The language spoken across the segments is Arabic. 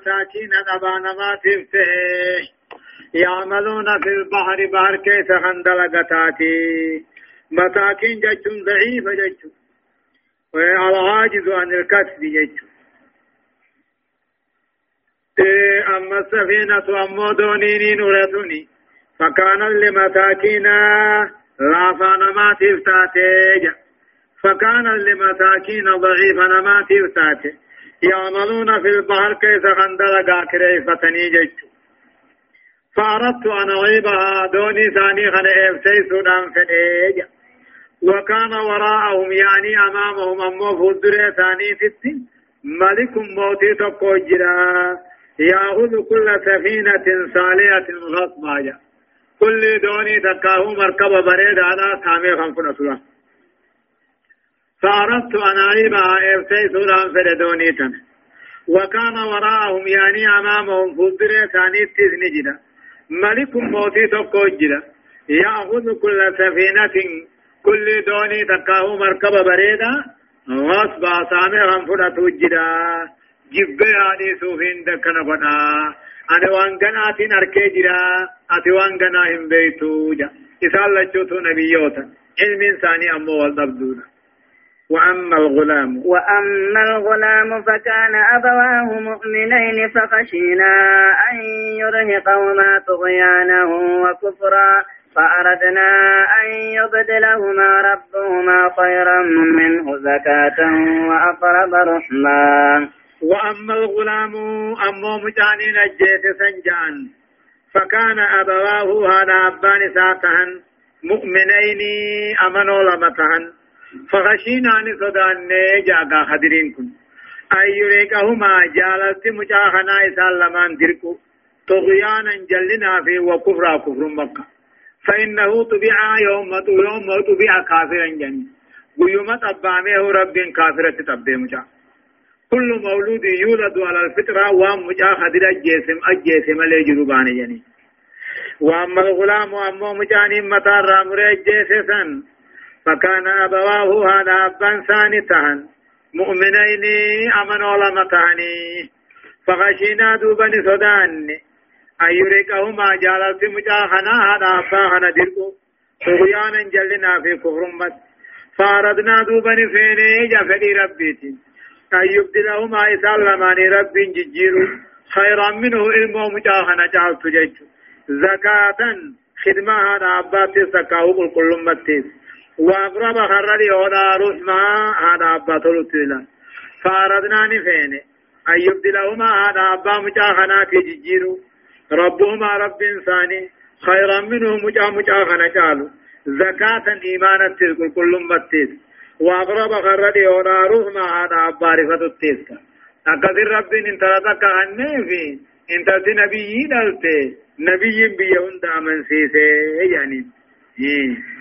مساكين أبانا ما يعملون في البحر بحر كيس خندلقتاتي مساكين ججم ضعيفة ججم والعاجز عن الكسب ججم أما السفينة أما دونيني نورتني فكان لمساكين لا فانما تفتاتي فكان لمساكين ضعيفا ما تفتاتي يعملون في البحر كيف خندلقا كريفتني ججو فأردت أن أعيبها دوني ثاني خن إفتي سودان فديج وكان وراءهم يعني أمامهم أمو فدر ثاني ست. ملك موتي تقوجرا يأخذ كل سفينة صالحة غصبا كل دوني تكاهو مركب بريد على سامي خنفنا سلام فأردت أن أعيبها إفتي سودان فدوني تن. وكان وراءهم يعني أمامهم فدر ثاني تزني جدا ملك موتي تقو جدا. يأخذ كل سفينة كل دوني تكاه مركب بريدا. غصب سامي غنفرة جدا. جب يعني سوفين دكنا فدا أنا وانغنا تين أركي جدا. أتي وانغنا هم بيتو جا. إسال لچوتو نبيوتا. علم إنساني أمو والدبدونا. وأما الغلام. وأما الغلام فكان أبواه مؤمنين فخشينا أن يرهقهما طغيانا وكفرا فأردنا أن يبدلهما ربهما خيرا منه زكاة وأقرب رحما وأما الغلام أمو مجانين الجيت سنجان. فكان أبواه هذا أبان ساتهن مؤمنين أمنوا لمتهن. فغشينا عن صدان جاغا خدرين كن. أي يريكهما جالت مجاهنا إسان لمن دركو طغيانا جلنا في وكفر كفر مكة. فإنه طبيع يوم يوم طبيع كافرا جن. ويوم تبامه رب كافرة تبه مجا. كل مولود يولد على الفطرة ومجا خدر الجسم الجسم اللي جروبان جني. وأما الغلام وأما مجاني مطار رامر الجسسن فكان أبواه هذا أبان ثاني مؤمنين أمنوا لما تهني فخشينا دوبني صدان أن يريكهما جالت مجاهنا هذا أباهنا دلقو. طغيانا جلنا في كفر مت فاردنا دوبني فيني جفدي ربيتي. أن يبدلهما إسلاماني رب ججيرو خيرا منه علمه مجاهنا جالت جيش زكاة خدمة هذا أبات سكاو كل كل متيس وأقرب خرد يودا رحمة هذا أبا تلتلا فأردنا نفين أن يبدلهما هذا أبا مجاخنا في ججيرو ربهما رب إنساني خيرا منه مجا مجاخنا قالوا زكاة إيمانا تلك كل متيس وأقرب خرد يودا رحمة هذا أبا رفت التيسك أكثر رب إن تردك عني في إن تلت نبيي دلت نبي بيهن دامن سيسي يعني إيه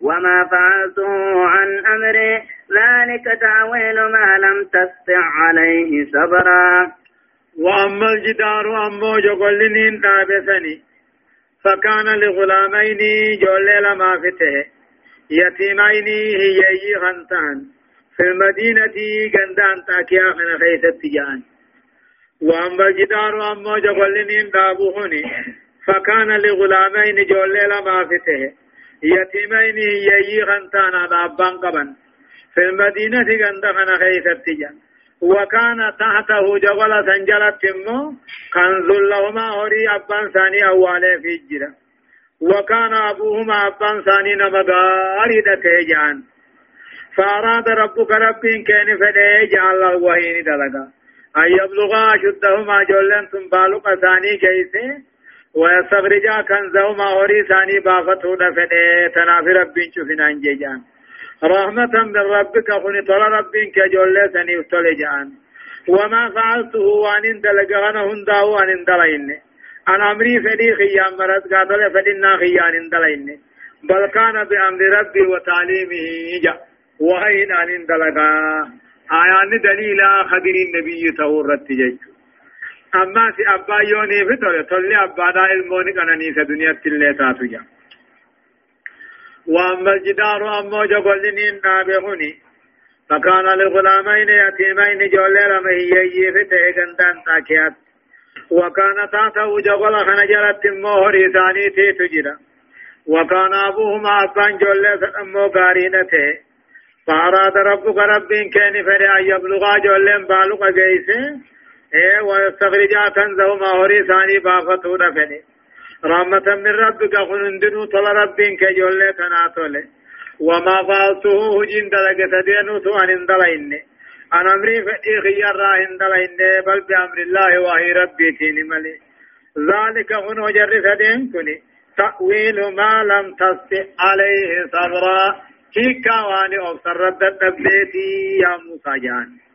وما فعلته عن أمري. ذلك تعويل ما لم تستع عليه صبرا. وأما الجدار أما جقلنين تابسني فكان لغلامين جول لما فته يتيمين هي غنتان في المدينة غندان تاكيا من خيث التجان. وأما الجدار أما جقلنين دابوهني فكان لغلامين جول لما فته يتيمين يي غنتان أبان قبن في المدينة غندخنا خيث التجا وكان تحته جبل سنجلت مو كنز لهما هوري أبان ثاني أوالي في الجرة وكان أبوهما أبان ثاني نمغاري دتيجان فأراد ربك رب كان فدي جعل الوهين دلقا أن يبلغا أشدهما جولن تنبالق ثاني جيسي ويستخرجا كنزهما هوري ثاني بافتو دفده تنافي ربين شوفنا انجيجان. رحمة من ربك خني طول ربين كجولة ثاني افتلجان وما فعلته وان اندلق غنا هندا وان اندلين أنا أمري فدي خيام مرد قاتل فدينا خيان اندلين بل كان بأمر ربي وتعليمه جا وهي أن دلقا. آيان دليلا خبر النبي تورت جيش أما سي أبا يوني فتر تولي أبا دا الموني كانني سدنيا تلي تاتو جا وأما الجدار أما جبلنين نابغني فكان لغلامين يتيمين جولي رمهيي فتح غندان تاكيات وكان تحته جبل خنجرت المهر ثاني تجرى وكان أبوهما أبان جولي سأمو قارينته فأراد ربك رب كان فرع يبلغا جولين بالغ جيسه إيه ويستخرجا كنزهما هوري ثاني بافتو دفني رحمة من ربك خنندنو طل رب كجولي تناتولي وما فعلته هجين دلقة دينو سوان اندلين أنا أمري فئي خيار راهن دلين بل بأمر الله وهي ربي تيني ملي ذلك هنو جرس دين كني تأويل ما لم تستع عليه صبرا هيكا واني أبصر رد الدبيتي يا موسى جان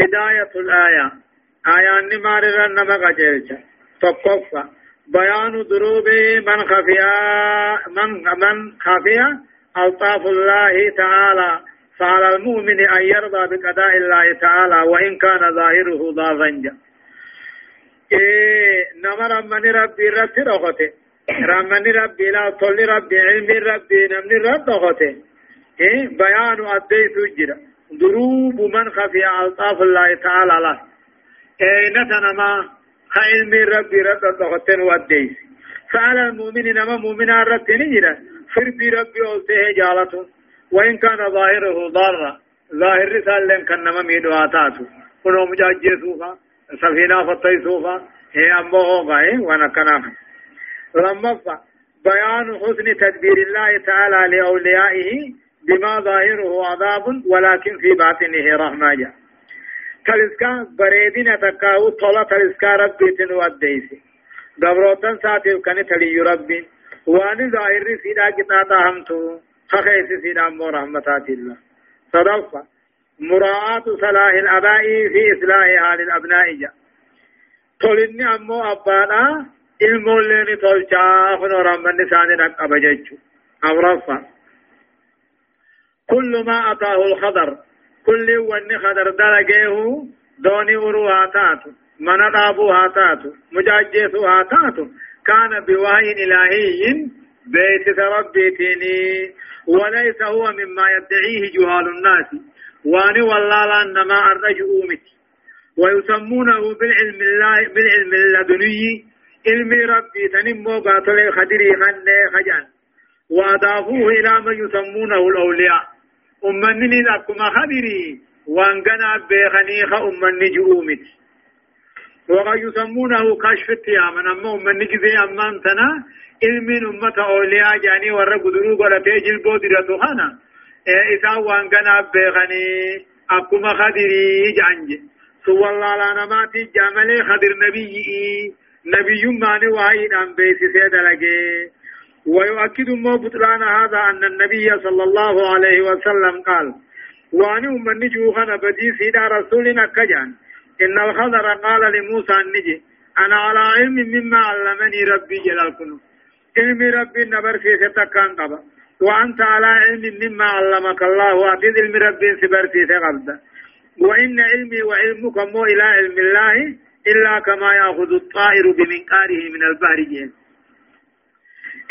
هداية الآية آية نمار رنما قجلت تقفى بيان ضروب من خفيا من من خفيا ألطاف الله تعالى فعلى المؤمن أن يرضى بقضاء الله تعالى وإن كان ظاهره ضاغنجا إيه نمر من ربي رتي رغته رمني ربي لا طل ربي علم ربي نمني رب رغته إيه بيان أدي سجرا ضروب من خفي ألطاف الله تعالى له. أين تنما علم ربي رب تغتن وديس. فعلى المؤمن نما مؤمن رب نجرا فربي ربي أولته جالته. وإن كان ظاهره ضارا ظاهر رسال كان نما ميدواتاتو كنو مجاجي سوفا. سفينة فتي سوفا. هي أمه غاي وأنا كنافا لما بيان حسن تدبير الله تعالى لأوليائه. بما ظاهره عذاب ولكن في باطنه رحمة جاء. تلسكا بريدين تكاو طلع تلسكا ربي تنو الديسي دبروتن ساتيو كان تلي ربي. وان ظاهر سيدا كتاتا همتو خخيس سيدا مو رحمتات الله. صدفة مراعاة صلاح الأباء في إصلاح حال الأبناء جاء. تولني أمو أبانا المولين خنو رحمن نساني نقب جيجو أمرفا كل ما أتاه الخضر كل ون خضر دلقيه دوني ورو هاتاتو من أبو هاتاتو مجاجيس هاتاتو كان بوحي إلهي بيت ربي تيني وليس هو مما يدعيه جهال الناس. واني والله لأنما الرجل أمتي. ويسمونه بالعلم الله بالعلم اللدني. علم ربي تنمو قاتل خدري خن خجان. وأضافوه إلى من يسمونه الأولياء. أمني لكما خبري وانقنا بيخني أمني جؤومت وقد يسمونه كشف التيام أما أمني جزي أمان تنا علم أمة أولياء جاني ورى قدرو قرأتي جلبو درتو خانا إذا وانقنا بيخني أكما خدري جانج سوى الله لنا ما تجامل خدر نبي نبي ماني واحد أم بيسي سيدلقي ويؤكد ما بطلان هذا أن النبي صلى الله عليه وسلم قال وأن من نجوخنا بدي سيدا رسولنا كجان. إن الخضر قال لموسى النجي أنا على علم مما علمني ربي جلال كنو. علم ربي نبر في ستكان قبا. وأنت على علم مما علمك الله وأعطيد علم ربي سبر في ثقبدا وإن علمي وعلمك مو إلى علم الله إلا كما يأخذ الطائر بمنقاره من البحر جين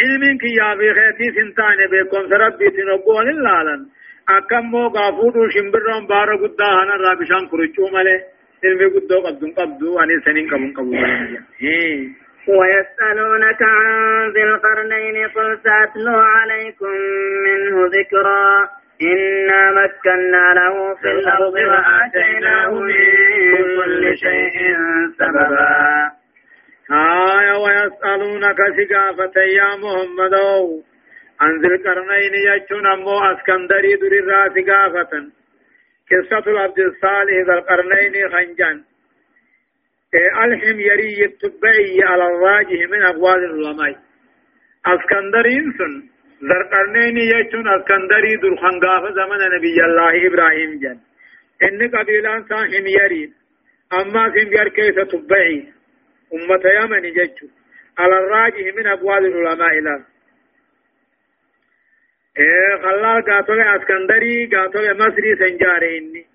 علمين كي يابي خيتي سنتان بكم سربي تنبون اللالن أكم مو غافور شمبرون بارا قدا هنا رابشان كرچو ملي علمي قدو قبدون قبدو أني سنين قبون قبون ويسألونك عن ذي القرنين قل سأتلو عليكم منه ذكرا. إنا مكنا له في الأرض وآتيناه من كل شيء سببا. آية ويسألونك سقافة يا محمد. عن ذي القرنين أمو أسكندري در الراس قافة قصة العبد الصالح ذي القرنين خنجان. ألحم يري التبعي على الراجح من أقوال العلماء. اسكندرين سن ذي القرنين يجون أسكندري در خنقافة زمن نبي الله إبراهيم جن إن قبيلان ساهم يري أما سنجر كيف تبعي. أمة يمن جج على الراجح من أقوال العلماء له إيه خلال قاتل اسكندري قاتل مصري سنجاريني.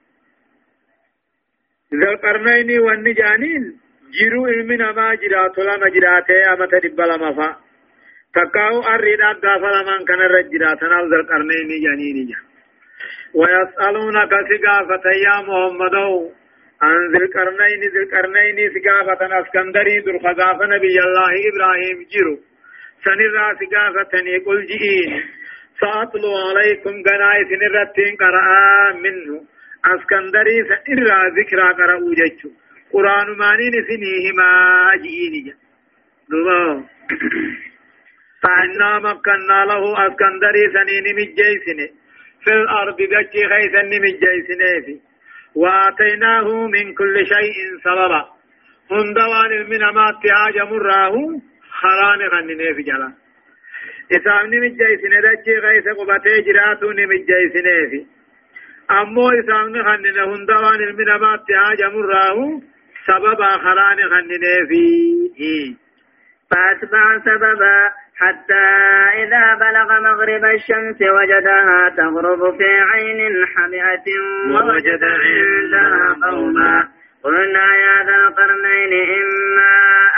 ذو القرنين والنجانين جيرو علمنا ما جرات لما جراته أما تدب لما فا. تكاو أريد أدى فلمان كان رجراتنا ذو القرنين جانيني جان ويسألونك سقافة يا محمد عن ذي القرنين ذي القرنين سقافة اسكندري در خزافة نبي الله إبراهيم جيرو. سنرى سقافة قل جئين. سأطلو عليكم قناي سنرتين قرآ منه. اسكندري سنرى ذكرى قرأوا جيشو قرآن مانين سنيهما جئين دوبا فإنا مكنا له اسكندري سنين مجيسنة. في الأرض دجي خيثا مجيسنة وآتيناه من كل شيء سببا. هندوان من ما اتهاج مراه خران غننه في جلا. إسام نمجيسنه دجي خيث قبته جراتو نمجيسنه في أمو إسام نغننه هندوان من ما اتهاج مراه سببا خران غننه في فأتبع سببا حتى إذا بلغ مغرب الشمس وجدها تغرب في عين حمئة ووجد عندها قوما. قلنا يا ذا القرنين إما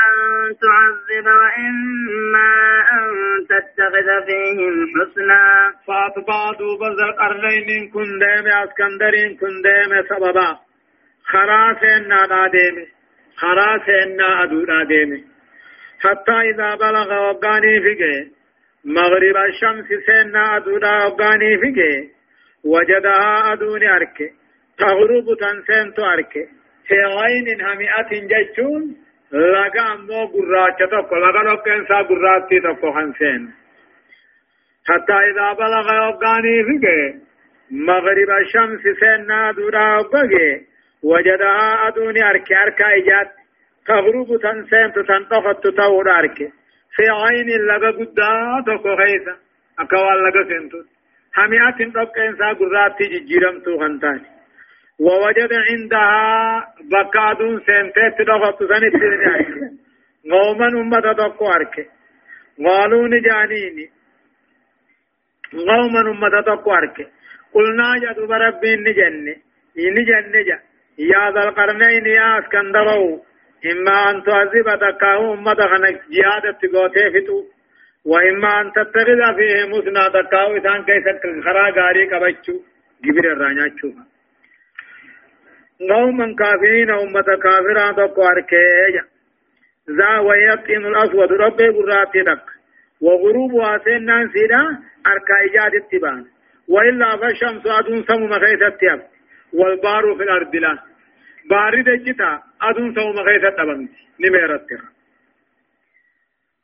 أن تعذب وإما أن تتخذ فيهم حسنا. فأتبع دوب ذا القرنين كن ديم اسكندرين كن ديم سببا. خراسين ديم خراسين أدو ديم حتى إذا بلغ وقاني فيك. مغرب الشمس سينا أدودا وقاني فيك. وجدها أدوني أركي تغرب تنسين أرك. في عين همئة جيشون. لغا أمو قراچة تقو لغا لقين سا قراتي تقو خنسين حتى إذا بلغ وقاني فيك. مغرب الشمس سينا أدودا وقاني. وجدها أدوني أركي أركا إجات تغرب تنسين تنطفت تتور أرك في عين لغا قدا تكو خيسا أكوال لغا سنتو همئة تبقى إنسا قرات تججيرم تو خنتاني ووجد عندها بكادون سنتين تدغط سنت قوما أمة تقو أرك قالوا نجانيني قوما أمة تقو أرك قلنا جدو بربي نجني نجني جا. يا ذا القرنين يا اسكندرو إما أن تعذب تكاه أمة خنك جهاد تقوتي فتو وإما أن تتخذ فيه مسنا تكاه إذن كيسا خرا غاري كبچو جبر الرانياتشو قوما كافرين أمة كافرة تقو أركيجا ذا ويقين الأسود ربي قراتي تك وغروب واسين نانسيدا أركا إجاد التبان وإلا فالشمس أدون سمو مخيثة والبار في الأرض لا. بارد جتا. أدون سوم غيثة تبمت نميرتها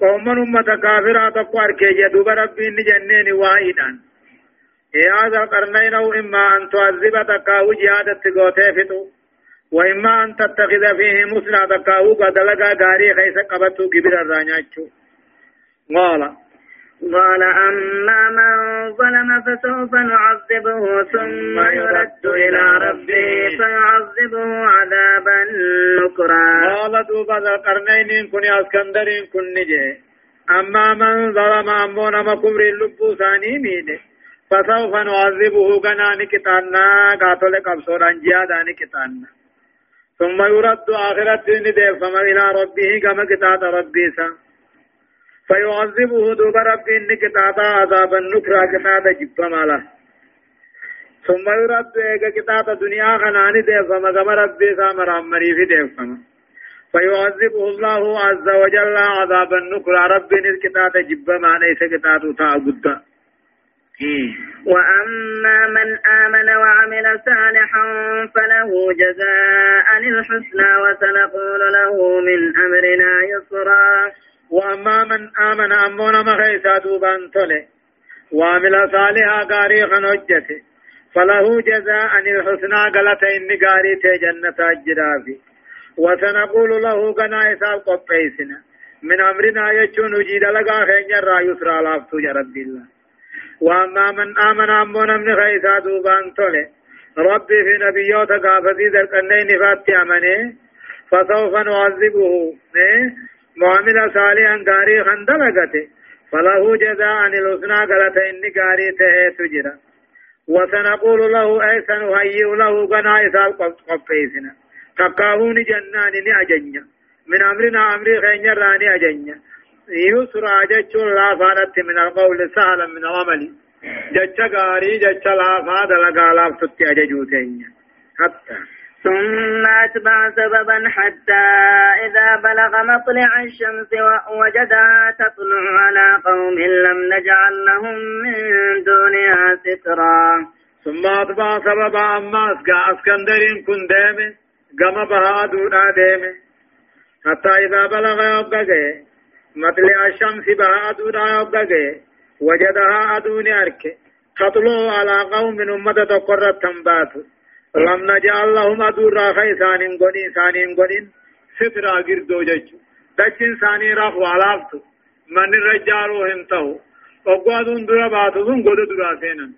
قوما أمة كافرة تقوار كي يدوب ربي نجنين واحدا هذا القرنين أو إما أن تعذب تقاو جهادة تقوتي فتو وإما أن تتخذ فيه مسنا تقاو قد لقى غاري خيس قبطو كبير الرانياتشو. قال قال أما من ظلم فسوف نعذبه ثم يرد إلى ربه فيعذبه عذابا نكرا. قال دوبا ذا القرنين كن اسكندرين كن نجي. أما من ظلم أمون مكبر اللبو ثاني مينه فسوف نعذبه كنان كتانا. قاتل قبصورا جيادان كتانا. ثم يرد آخرة ندير فما إلى ربه كما كتات ربي سا. فيعذبه دوب ربي إنك تعطى عذابا نكرا كتاتا جب مالا. ثم يرد إيقا كتاتا دنيا خناني ديفما كما ربي سامر عمري في ديفما فيعذبه الله عز وجل عذابا نكرا ربي إنك تعطى جب ما ليس كتاتو تعبد وأما من آمن وعمل صالحا فله جزاء الحسنى وسنقول له من أمرنا يسرا. وأما من آمن أمون مخيسا دوبان تولي وعمل صالحا قاري خنوجته فله جزاء الحسنى قالت إني قاري جنة الجرافي وسنقول له قنا إسال قطيسنا من أمرنا يجون جيد لغا خين را يسرى لافتو يا رب الله. وأما من آمن أمون من خيسا دوبان تولي ربي في نبيوت قافتي ذلك النين فاتي أمني فسوف نعذبه معاملة صالحا غاري خندلقته فله جزاء الحسنى قالت إني قاري تجرى وسنقول له أي سنهيئ له قناة قفيسنا تقاهون جنان أجنيا من أمرنا أمري خين راني أجنيا يسرى جتش لا فارت من القول سهلا من العمل۔ جتش قاري جتش لا فاد لقا لا فتي أججوتين حتى ثم أتبع سببا حتى إذا بلغ مطلع الشمس وجدها تطلع على قوم لم نجعل لهم من دونها سترا. ثم أتبع سببا أما أسكندرين كن ديمه قم بها دونا ديمه حتى إذا بلغ يبقى مطلع الشمس بها دونا يبقى وجدها أدوني أركي. تطلع على قوم أمة تقرت تنباتوا لم نجعل لهم أدور خيسان غني سان غني سترا غردو جچ دچن ساني راخ والافتو من رجالو همتو اوغادون درا باتون غود درا سينن.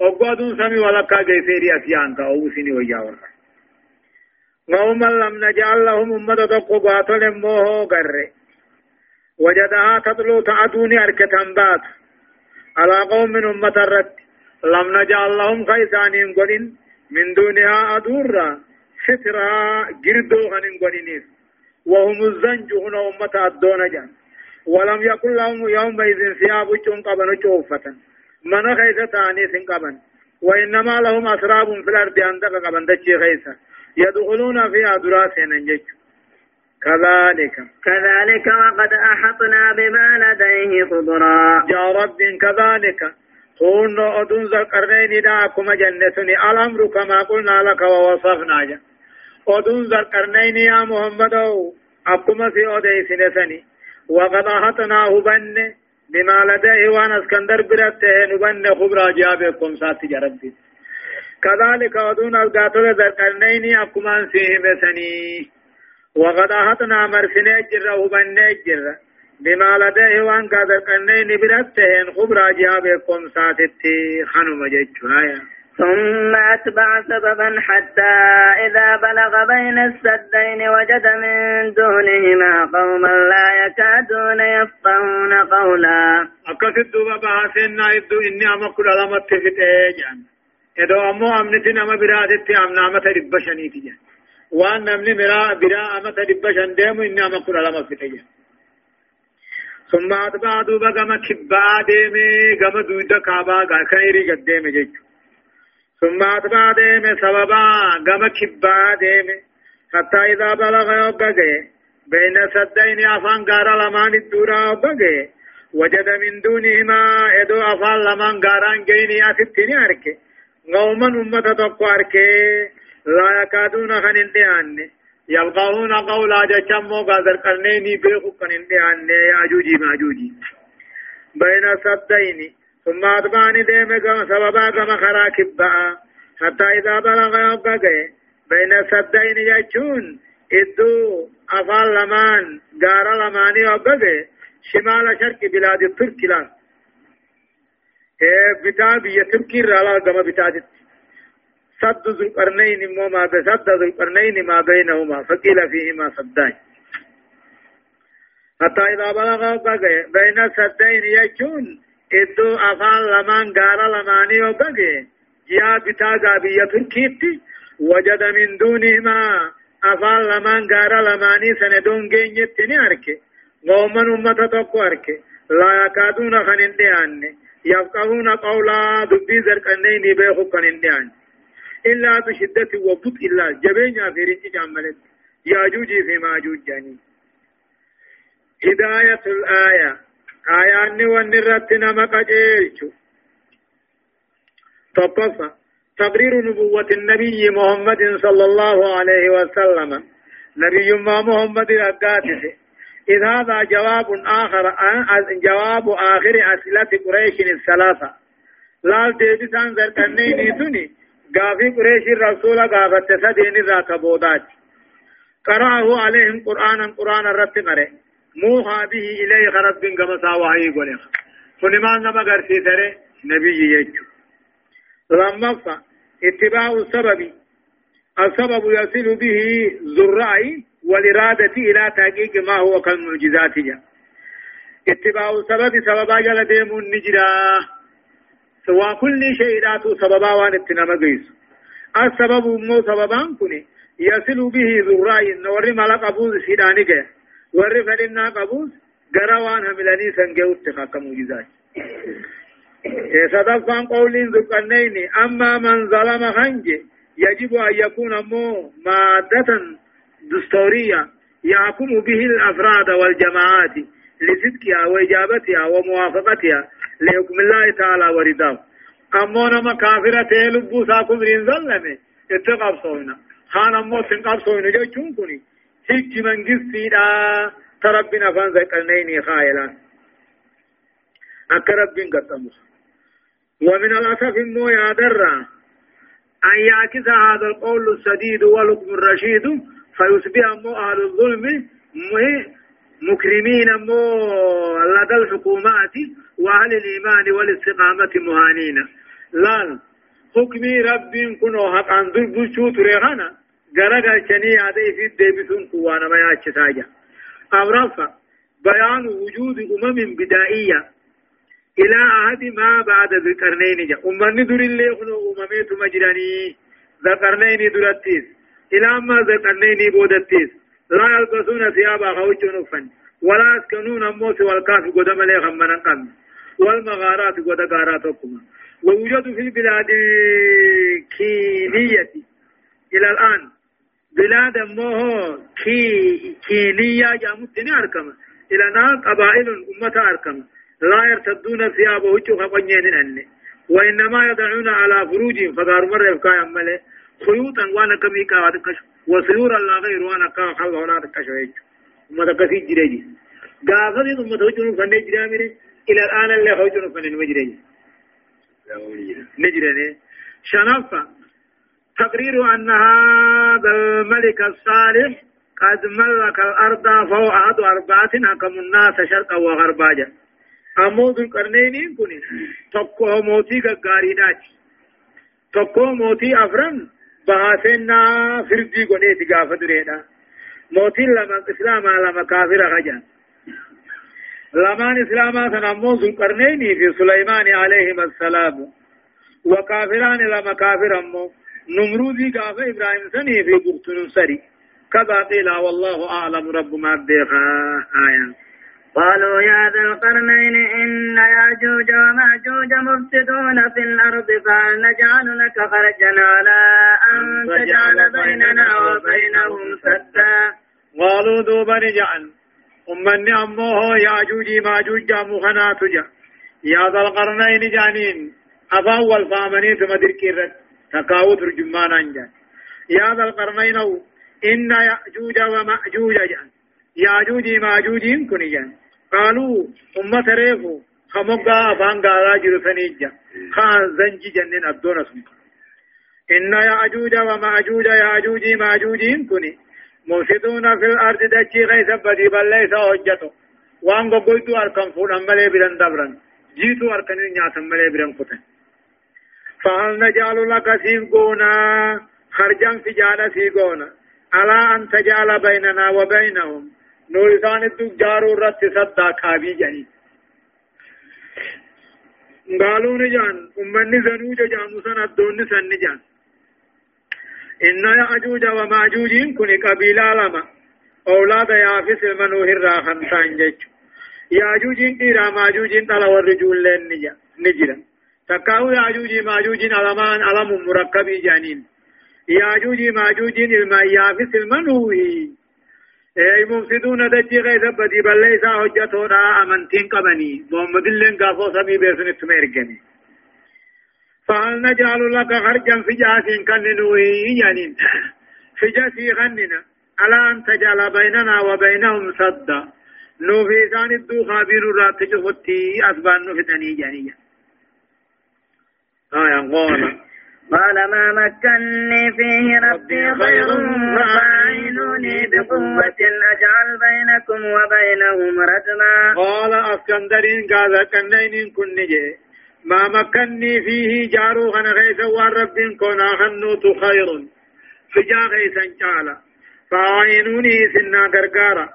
اوغادون سمي ولكا گيسيري أسيان تا. أو سيني وياور قوم لم نجعل لهم أمة تقو قاتل موهو قرر. وجدها تطلو تعدوني أركتن بات. على قوم من أمة الرد. لم نجعل لهم خيسان غنين من دونها أدورا سترا جردو غنين غنينيس. وهم الزنج هنا أمة الدون جان. ولم يكن لهم يومئذ ثياب قبن شوفة من خيسة تاني قبن. وإنما لهم أسراب في الأرض عندك قبن دشي خيسة يدخلون فيها دراسين ننجج. كذلك. كذلك وقد أحطنا بما لديه خضرا. يا رب كذلك. تون أدون ذا القرنين دا كما جنتني الأمر كما قلنا لك ووصفنا جا أدون ذا القرنين يا محمد أكما في أدي سنسني وقد أحطناه بن بما لديه وأنا اسكندر برته نبن خبرا جابكم ساتي جربي كذلك أدون القاتل ذا القرنين أكما بسني وقد مرسني جره بن جره بما لديه وان قادر قنين برتهن خبرا جابكم ساتتي خنم جيتشنا ثم أتبع سببا حتى إذا بلغ بين السدين وجد من دونهما قوما لا يكادون يفقهون قولا. أكثر دوبا بحسنا إدو إني أما كل علامة تفت إيجان. إدو أمو أمنتين أما برادتي أمنا أما تربشني تجان وأن مرا برا أما تربشن ديمو إني أما كل علامة تفت ثم أتبع دوبا غما كبا ديمي غما دودا كابا غا خيري قد ديمي جيجو ثم أتبع ديمي سببا غما كبا ديمي. حتى إذا بلغ يوبغي بين سدين أفان غارا لمان الدورا يوبغي وجد من دونهما إدو أفان لمان غاران جيني أفتني أركي قوما أمة تقوى أركي لا يكادون خنين دياني يلقون قولا جچمو غادر قرنيني بيخو قنين ديان ياجوجي ماجوجي بين سبتين. ثم أتبعني ديم سببا كما خراكب بقى حتى إذا بلغ يبقى بين سبتين يجون. إدو أفال لمان غار لماني يبقى شمال شرق بلاد الترك لا. إيه بتا بيا تركي رألا كما بتا سد ذو القرنين ما سد ذو القرنين ما بينهما فقيل فيهما سدان. حتى إذا بلغ بين السدين يجون إدو أفان لمن قال لماني وبقى جاء بتاقى بيا تركيتي وجد من دونهما أفان لمن قال لماني سندون جينيتني أركي قوما أمة تقو أركي. لا يكادون خنين ديان يفقهون قولا دبي زرقنين بيخو خنين ديان إلا بشدة وبطء الله جبين في رنج جاملت ياجوج في ماجوج جاني. هداية الآية. آيان ونرت نمك جيرشو تطفى تقرير نبوة النبي محمد صلى الله عليه وسلم. نبي ما محمد أقاته إذ هذا جواب آخر جواب آخر أسئلة قريش الثلاثة. لا ديبسان زرقنيني تني قافي قريش الرسول قافت سدين ذاك بودات قرأه عليهم قرآنا قرآنا رت قره موها به إليه خرب بن قمسا وحي قوله فنمان نما قرسي تره نبي يجو لما اتباع السبب السبب يصل به الرأي والإرادة إلى تحقيق ما هو كالمعجزات اتباع سبب سببا جل ديمون نجرا سوى كل شيء راتو سببا وان اتنما قيس السبب مو سببان كني يصل به ذراي نور ملك أبوز سيداني جه ور فلنا قبوز غروان هملاني سنجو اتخاك موجزات صدفان قولين ذكرنين أما من ظلم خنجي يجب أن يكون مو مادة دستورية يحكم به الأفراد والجماعات. لصدقها وإجابتها وموافقتها لحكم الله تعالى ورداه أمو نما كافرة لبو ساكم ظلمة. اتقاب صونا خان أمو سنقاب صونا جو چونكني هيك من قصيدا تربنا فان ذكرنيني خائلا أكرب بن قطمس ومن الأسف مو يادر أن يعكس هذا القول السديد والحكم الرشيد فيصبح مو أهل الظلم مكرمين مو لدى الحكومات وأهل الإيمان والاستقامة مهانين لا حكمي رب كنو حق عن ذل شو تريغانا. غرغا شني هذا في ديبسون قوانا ما ياتشتاجا أمرفا بيان وجود أمم بدائية. إلى عهد ما بعد ذكرنين جا. أمني در اللي خنو أمميت مجراني. ذكرنين درتيس إلى ما ذكرنين بودتيس لا يلبسون ثيابا خوش نفن. ولا يسكنون الموت والكافي قدم لي خمنا قم والمغارات قد غاراتكما ويوجد في البلاد كينية. إلى الآن بلاد موه كي كينية جامتني أركم. إلى نار قبائل أمة أركم. لا يرتدون ثيابه خبنين أني. وإنما يدعون على فروجهم. فدار مرة يفكا يمالي خيوطا وأنا كمي كاوات كشف وسيورا لا غير وأنا كاو خلق هنا كشف أمة كثير جريجي. قافل أمة وجه فني جرامي إلى الآن اللي وجه فني مجريجي نجرني شنفة تقرير أن هذا الملك الصالح قد ملك الأرض فهو أحد أربعة حكم الناس شرقا وغربا أمو ذو القرنين كن تقوه موتي قارينات تقوه موتي أفرن. بهاسنا فردي قنيت قافة درينا موتي لما إسلام لما كافر خجان لما إسلام سنمو ذو القرنين في سليمان عليه السلام. وكافران لما كافر أمو نمرودي قاف إبراهيم سني في بغتن سري. كذا قيل والله أعلم رب ما بديخا آية. قالوا يا ذا القرنين إن ياجوج وماجوج مفسدون في الأرض فهل نجعل لك خرجا على أن تجعل بيننا وبينهم سدا. قالوا دوبا نجعل أمني أمه ياجوج ماجوج مخنا تجا. يا ذا القرنين جانين. أفا والفامنين ثم دركي تقاو ترجمان أنجان يا ذا القرنين إن يأجوج ومأجوج جان. ياجوج ماجوج كن جان. قالوا أمة ريفو خمقا أفان قالا جرسنيجا خان زنجي جنن أبدون سمك إن يأجوج ومأجوج ياجوج ماجوج كن مفسدون في الأرض دجي غيث بدي بل ليس حجته وان قلتو أركم فون أمالي برن دبرن جيتو أركن نياتم مالي برن قتن فهل نجعل لك سيقونا خرجا في جال سيقونا على أن تجعل بيننا وبينهم نورسان الدجار رت صدا كابي جني قالوا نجان أمني زنوج جاموسان الدون سن نجان إن يأجوج وماجوج كن قبيلة لما. أولاد يافس المنوه الراخن سانجج ياجوج إيرا ماجوج تلا والرجول لن نجرا. تكاو ياجوج ماجوج علمان علم مركب جانين. ياجوج ماجوج الميافس المنوي اي مفسدون دجي غيث بدي بل ليس حجتنا أمنتين قبني. محمد اللين قافو سمي بيسن اتميرقني فهل لك خرجا في جاسين كننوي جانين في جاسي غننا على أن تجعل بيننا وبينهم صدا نو في ثان الدوخا بيرو رات شفتي أسبان نفتني جانيا آية قال قال ما مكني فيه ربي خير فأعينوني بقوة. أجعل بينكم وبينهم ردما قال أسكندرين قال كنين كن نجي ما مكني فيه جارو خن غيث والرب كنا خنوت خير فجا غيثا جالا فاعينوني سنا غرغارا.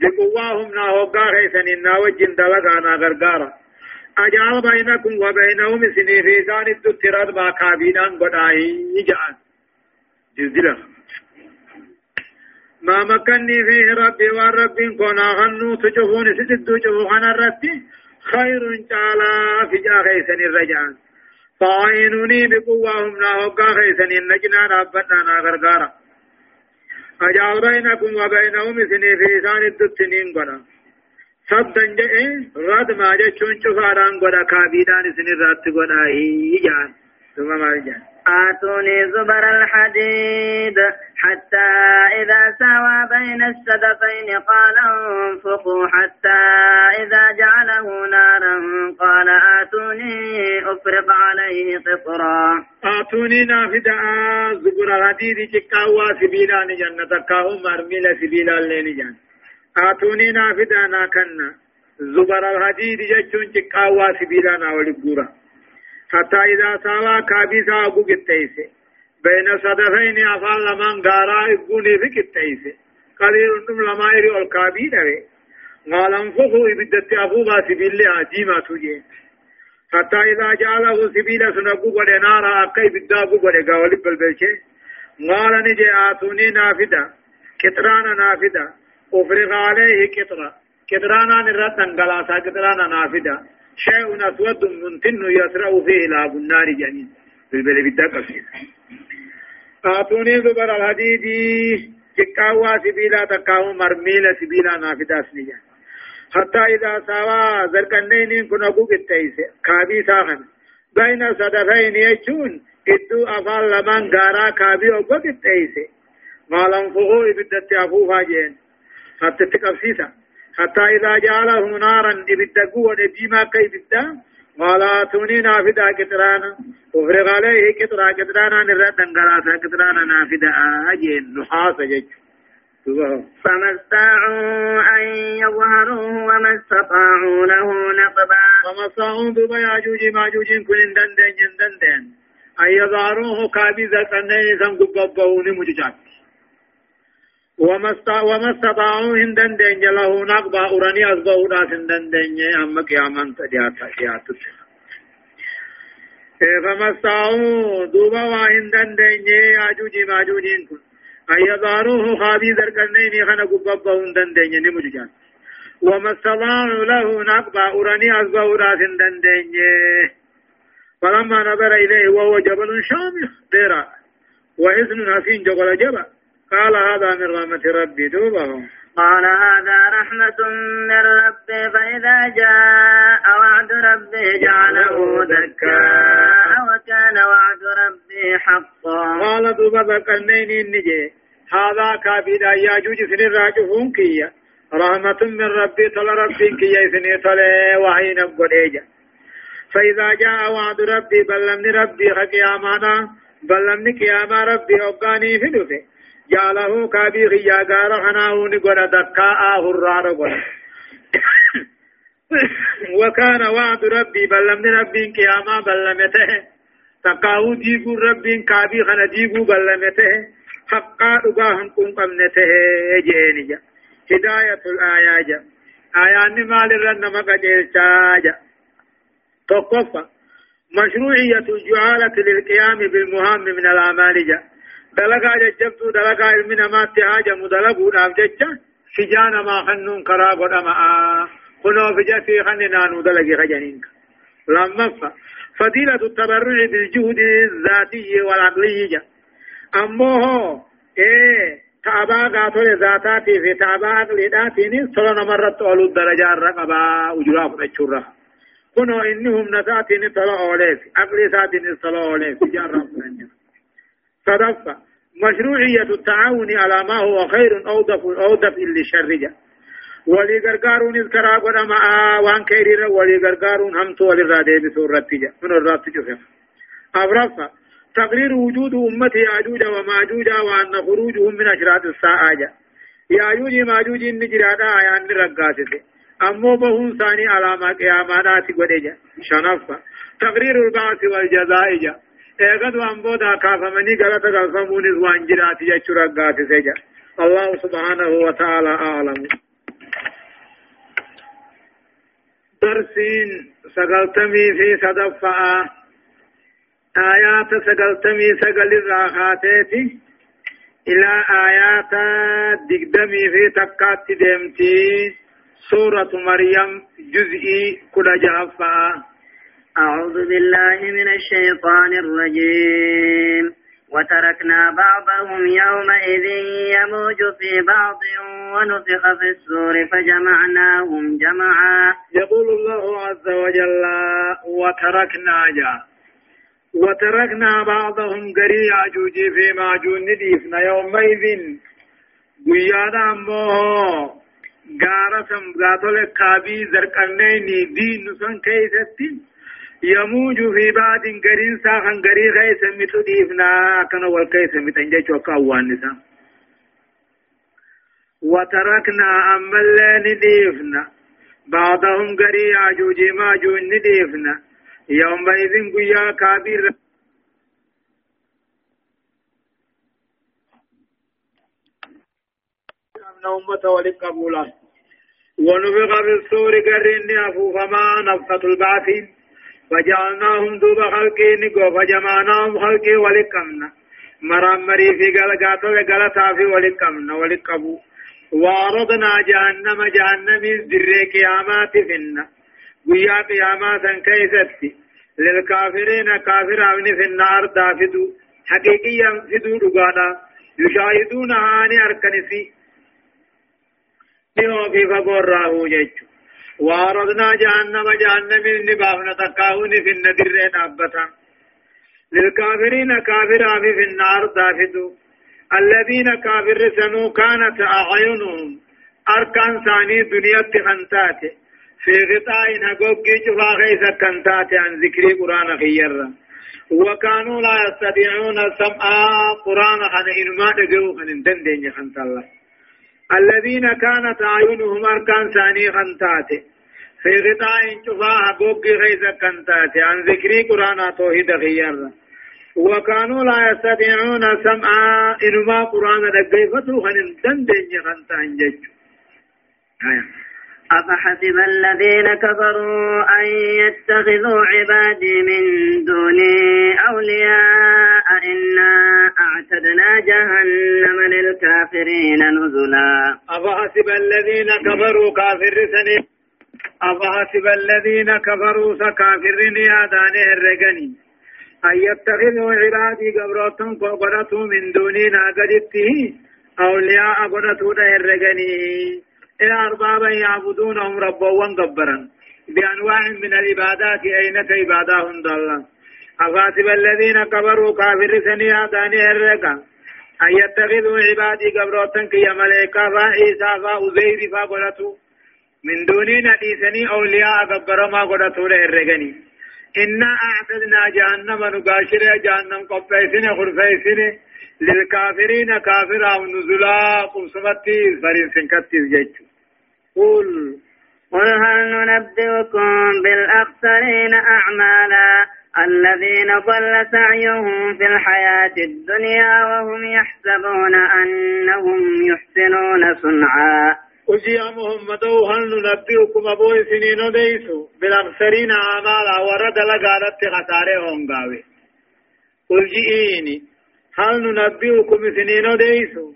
بقواهم نا هوقا خيسن نا وجن دلقانا غرقارا أجعل بينكم وبينهم سني في ذان الدترات ما كابينان قدائي جعل جزيلا. ما مكنني فيه ربي والرب كنا غنو تشوفون ستدو شوفون الرتي خير تعالى في جا خيسن الرجعان فاعينوني بقواهم نا هوقا خيسن النجنا ربنا غرقارا أجعل بينكم وبينهم سني في ثان الدتنين قدا صدا جئ رد ما جچون شفاران قدا كابيدان سني رات قدا هي جان. ثم آتوني زبر الحديد حتى إذا سوى بين السدفين قال انفخوا حتى إذا جعله نارا قال آتوني أفرق عليه قطرا. آتوني نافدا زبر الحديد چكاوا سبيلا نجنة كاو مرميلا سبيلا لين جان. آتوني نافدا ناكنا زبر الحديد جچون چكاوا سبيلا ناولي حتى إذا ساوى كابيسا أبو قتيسي بين صدفين أفعل لمن غارا إبوني في قتيسي قليل نم لما يري الكابي دوي قال انفخوا إبدت أبو ما سبيل عجيمة تجي حتى إذا جعله سبيل سنبو قد نارا أكي بدا أبو قد قاولي بلبلشي. قال نجي آتوني نافدا كترانا نافدا أفرغ عليه كترا. كترانا نرد انقلاسا كترانا نافدا شيء أسود منتن يسرع فيه لاب النار جنين بالبلد بالدقة آتوني زبر الحديد جكاوا سبيلا تكاو مرميلا سبيلا نافدا سنجا حتى إذا سوا زرقنين كن أبوك التيس كابي ساخن. بين صدفين يجون. إدو أفال لمن غارا كابي أبوك التيس مالن فهو إبدت أفوها جين. حتى تكفسيسا. حتى إذا جعله نارا إبدقوا وديما كي بدا قال توني نافدا كترانا. وفرغ عليه كترا كترانا نرد دنگلاسا كترانا نافدا. آجين نحاس جج. فما استطاعوا أن يظهروه وما استطاعوا له نقبا. فما استطاعوا بما ياجوج ماجوج كن دندن دندن أن يظهروه كابيزة سنين سنقبضون مججات وما استطاعوا هندن دين له نقبا أراني أصبعوا ناس هندن دين أما قياما تدياتا شياتا فما استطاعوا دوبا وهندن دين آجوجي ماجوجين كن. أن يظهروه خابي ذرقنين خنا قببا هندن دين نمججان وما استطاعوا له نقبا أراني أصبعوا ناس هندن دين فلما نظر إليه وهو جبل شامخ ديرا. وإذن ناسين جبل جبل. قال هذا من رحمة ربي دوبه قال هذا رحمة من ربي فإذا جاء وعد ربي جعله دكاء وكان وعد ربي حقا. قال دوبا ذكرنين النجي هذا كابيد ياجوج سن الراجفون كيا. رحمة من ربي تل ربي كيا سن تل وحين قديجا فإذا جاء وعد ربي بل لم ربي خقيامانا بل لم قياما ربي أبقاني في دفه جعله كابي غيا غار خناون غدا دكاء هرار غدا وكان وعد ربي بلم ربي قياما بلمته تقاو ديغو ربي كابي خنا ديغو بلمته حقا دغاهم كن قمنته جينجا هداية الآيات آيان مال رن مقجل تاجا تقفى مشروعية الجعالة للقيام بالمهام من الأعمال جاء دلقا ججبتو دلقا علمنا ما تهاجا مدلقو نام ججا شجانا ما خنون كرا قدما خنو فجاتي خننا ندلقي خجنينك لما فضيلة التبرع بالجهد الذاتي والعقلي جا أمو هو إيه تعبا قاتل ذاتاتي في تعبا عقلي داتيني صلنا مرت أولو الدرجة الرقبة وجراف نشورها كنو إنهم نساتيني صلى أوليس عقلي ساتيني صلى أوليس جارة فرنجا صدفة مشروعية التعاون على ما هو خير أو دفع أو دفع للشر ولي غرغارون اذكرا قد ما وان كيرير ولي غرغارون هم تو ولي رادي بسورة تجا من الرات تجا أبرفا. تقرير وجود أمة ياجوج وماجوج وأن خروجهم من أشراط الساعة. ياجوج ماجوج نجرادا آيان رقاسته أمو بهون ثاني علامة قيامات قد جا شنفا. تقرير البعث والجزاء جا ايغد وان بودا كافمني غلط غلطمون وان جرات يچرا غات سجا الله سبحانه وتعالى اعلم درسين سقلتمي في صدفة آيات سقلتمي سقل الراخاتيتي إلى آيات دقدمي في تكات ديمتي سورة مريم جزئي كل جافة أعوذ بالله من الشيطان الرجيم. وتركنا بعضهم يومئذ يموج في بعض ونفخ في السور فجمعناهم جمعا. يقول الله عز وجل وتركنا جاء وتركنا بعضهم قري عجوجي في معجون نديفنا يومئذ. قيانا أمه قارسم قاتل قابي زرقنيني دين نسان كيستي. يموج في بعد قرين ساخن قري خيس متو ديفنا كان والكيس متنجج وكاوان نسان وتركنا أما اللي نديفنا بعضهم قري عجوجي معجون نديفنا يومئذ قيا كابير. أمة ولقبولا ونفق بالصور قرين فما نفخة فجعلناهم دوب خلقين فجمعناهم خلقي ولقمنا مرمري في قلقات قلتا في ولقمنا ولقبو وعرضنا جهنم جهنم الزر قيامات فينا. ويا قيامات كيستي للكافرين كافر أمن في النار دافدو. حقيقيا فدو رقانا يشاهدون هاني أركنسي. نيو في فقور راهو وعرضنا جهنم جهنم النبافنا تقاهون في الندر أبتا. للكافرين كافر أمن في النار دافدو الذين كافر سنو كانت أعينهم أركان ثاني دنيا تخنتاته في غطاء هقوق جفا غيث كنتات عن ذكر قرآن خيرا وكانوا لا يستطيعون السمع قرآن خن إنما دقوا خن دندين خنت الله. الذين كانت أعينهم أركان ثاني خنتات. في غطاء جفا هقوق غيث كنتات عن ذكر قرآن توحيد خيرا وكانوا لا يستطيعون السمع إنما قرآن دقوا خن دندين خنت عن جج أفحسب الذين كفروا أن يتخذوا عبادي من دوني أولياء إنا أعتدنا جهنم للكافرين نزلا أفحسب الذين كفروا كافر سني أفحسب الذين كفروا سكافرين يادانه الرقني أن يتخذوا عبادي قبرتهم قبرتهم من دوني ناقدته. أولياء قبرتهم الرقني إلى أربابا يعبدونهم ربا وانقبرا بأنواع من العبادات أين كعبادهم ضلا أفاتب الذين كبروا كافر سنيا داني الرقا أن يتخذوا عبادي قبروتا كي ملائكة فعيسى فأزير فقلتوا من دونين إيساني أولياء قبر ما قلتوا له الرقني إنا أعتدنا جهنم نقاشر جهنم قبيسين خرفيسين للكافرين كافرا ونزلا قمسمتي فرين سنكتي جيتشو قل قل هل ننبئكم بالأخسرين أعمالا الذين ضل سعيهم في الحياة الدنيا وهم يحسبون أنهم يحسنون صنعا. يا محمد هل ننبئكم أبو سنين ديسو بالأخسرين أعمالا ورد لقالت خسارة هنغاوي قل جئيني هل ننبئكم سنين ديسو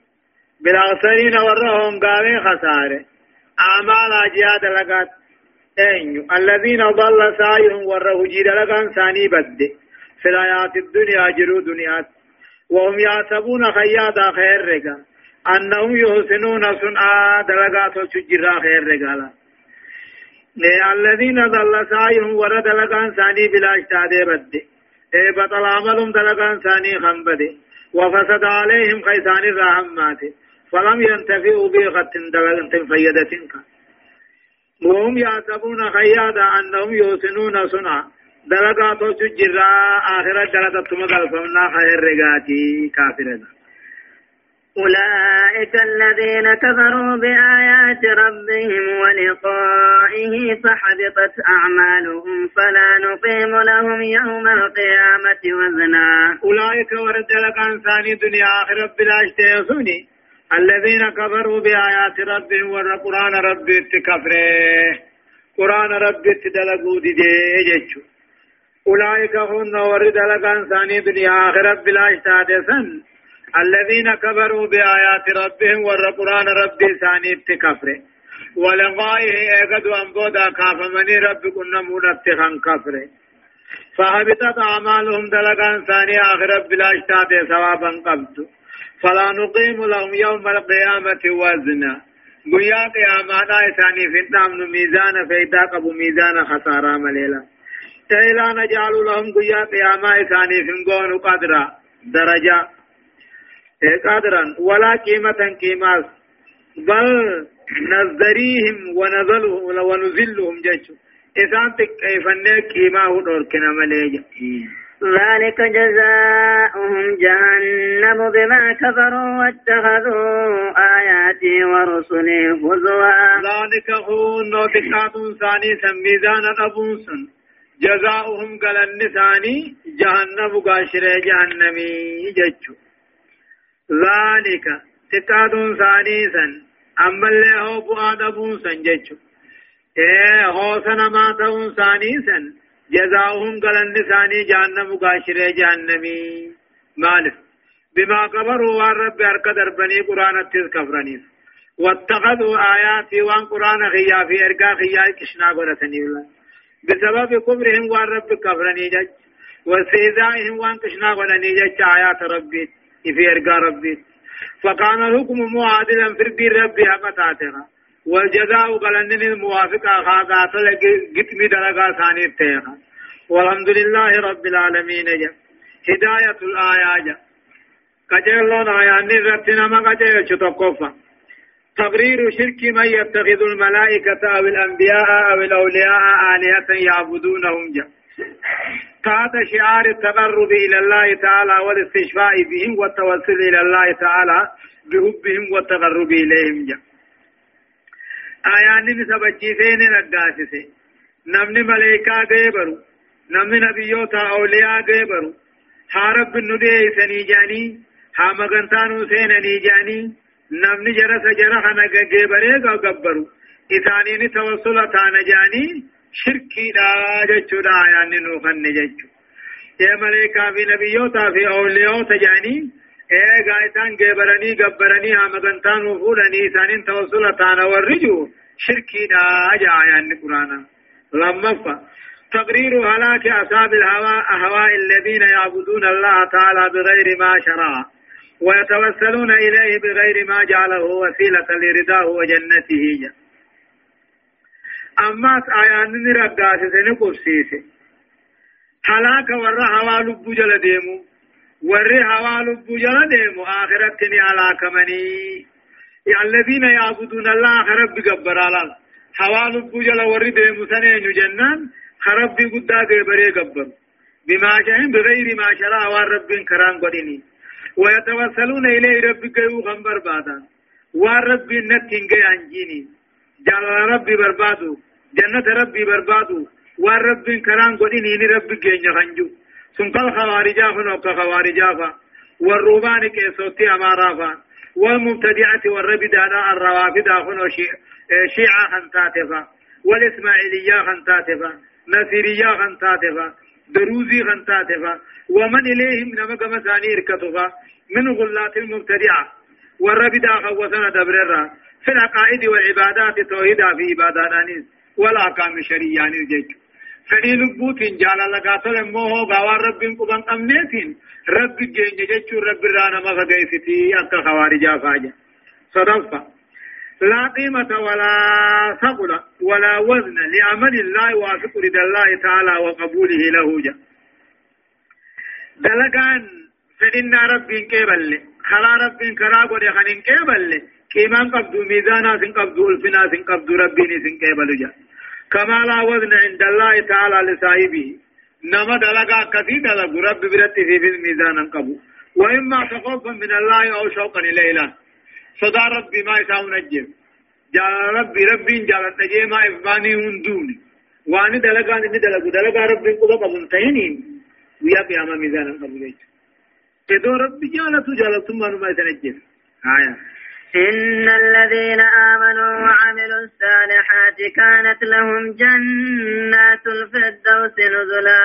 بالأخسرين ورد هنغاوي خسارة؟ أعمال جهاد لقات أين الذين ضل سعيهم وره جيد لقان ثاني بد. في الحياة الدنيا جرو دنيا وهم يحسبون خيادا خير رقا. أنهم يحسنون صنعا دلقات سجرا خير رقالا الذين ضل سعيهم ورد لقان ثاني بلا اجتاد بد إيه بطل عملهم دلقان ثاني خنبد. وفسد عليهم خيسان الرحمات فلم ينتفعوا بغة دلغة فيدتنك وهم يعتبون خيادا أنهم يوسنون صنع دلغة تسجر آخرة دلغة تمغل فمنا خير رقاتي كافرة أولئك الذين كفروا بآيات ربهم ولقائه فحبطت أعمالهم فلا نقيم لهم يوم القيامة وزنا. أولئك ورد لك عن ثاني دنيا آخرة بلا اشتيسوني الذين كفروا بآيات ربهم والقرآن ربي اتكفره قرآن ربي تدلقوا دي جيجو. أولئك هن ورد لقان ثاني دنيا آخرة بلا اشتادسا الذين كفروا بآيات ربهم ور قرآن ربي ثاني تكفر ولقائه ايقد وانبودا كافمني ربي كنا مونتخن كفر فهبطت أعمالهم دلقان ثاني آخرة بلا اشتاد ثوابا قبض فلا نقيم لهم يوم القيامة وزنا. قيا قيامة ثاني في النام ميزان فإذا قبو ميزان خسارة مليلا تيلا نجعل لهم قيا قياما ثاني فنقون قدرا. درجة. قدرا ولا قيمة قيمة بل نذريهم ونذلهم ونذلهم جيشو إذا تكيفن قيمة ودوركنا مليجا ذلك جزاؤهم جهنم بما كفروا واتخذوا آياتي ورسلي هزوا. ذلك هو نوتكات ثاني سميزان أبوسن جزاؤهم قال النساني جهنم قاشر جهنمي ججو ذلك تقادون ثانيسا أما اللي هو بؤاد أبوسا ججو إيه هو سنما تون ثانيسا جزاؤهم قال النساني جهنم قاشر جهنمي. مالف. بما قبروا والرب أركض ربني قرآن التذكفرني واتخذوا آياتي وان قرآن خيا في إرقا خيا كشنا قرأتني بسبب كفرهم وان رب كفرني جج واستهزائهم وان كشنا ولني جج آيات ربي. في ارقى ربي؟ فكان الحكم معادلا في الدين ربي حقتاتها والجزاء قلنن الموافق خاقات قتم درقا ثاني التيخا والحمد لله رب العالمين جا. هداية الآيات جا. قجلون آيان نرتنا ما قجل شتقفا تقرير شرك من يتخذ الملائكة أو الأنبياء أو الأولياء آلهة يعبدونهم جا. تحت شعار التقرب إلى الله تعالى والاستشفاء بهم والتوسل إلى الله تعالى بحبهم والتقرب إليهم. جا آيان نسبجي فين نقاسسي نمني ملائكة غيبرو نمني نبيوتا أولياء غيبرو ها رب الندي سنيجاني ها مغنتانو سينني جاني نمني جرى سجرى خنا گبرے گا گبرو إثاني ني توصل تانا جاني. شركي دا جچو دا يعني نو خن جچو يا ملائكة في نبيوتا في أولياء تجاني اے گایتان گبرني گبرني آمدنتان وفولني إثاني توصل تانا ورجو شركي دا جا يعني قرآن لما تقرير هلاك أصحاب الهواء أهواء الذين يعبدون الله تعالى بغير ما شرع ويتوسلون إليه بغير ما جعله وسيلة لرداه وجنته جا. أما آيان نرقاس سنقفسيس هلاك ورى هوا لبو جل ديمو ورى هوا لبو جل ديمو آخرتني هلاك مني الذين يعبدون الله بقبر على هوا لبو جل ورى ديمو سنين جنان خرب بقدا قبري قبر بما شاهم بغير ما شرع ورب كران قدني ويتوسلون إليه ربك يوغن بربادا ورب نتين جي أنجيني جل ربي بربادو. جنة ربي بربادو. ورب كران قدين إني ربي جيني خنجو سنقل خوارجا فنوك خوارجا فا والروبان كيسوتي أمارا والمبتدعة والرب دانا الروافد فنو شيعة خنتاتفا. والإسماعيلية خنتاتفا. نصيرية خنتاتفا. دروزي خنتاتفا. ومن إليهم نما كما ثاني إركتفا. من غلات المبتدعة. والربدا خوصنا دبررا في العقائد والعبادات توحيدا في عبادات أنيس والأحكام الشرعية نجيج فدي لبوت جال لقاتل موه غوار رب قبان أمنيتين. رب جيج جيج رب رانا مغيثتي أكا خوارجا فاجا صدفة. لا قيمة ولا ثقل ولا وزن لعمل الله وافق رضا الله تعالى وقبوله له جا. دلقان فإن ربي كيبل. خلا ربي كرا قد خنين كيبل. كيمان قبضو ميزانا سن قبضو ألفنا سن قبضو ربي سن كيبل جا. كما لا وزن عند الله تعالى لصاحبه. نما دلقا كثير دلق رب برت في الميزان قبو. وإما تخوفا من الله أو شوقا إليه صدا ربي ما يساو نجم جال ربي ربي جال نجيما إفباني هندوني واني دلقا ني دلقو دلقا ربي قبضا قبضا تهينين ويا قياما ميزانا قبو جيش تدو ربي جالتو جالتو ما نما يتنجس آية إن الذين آمنوا وعملوا الصالحات كانت لهم جنات الفردوس نزلا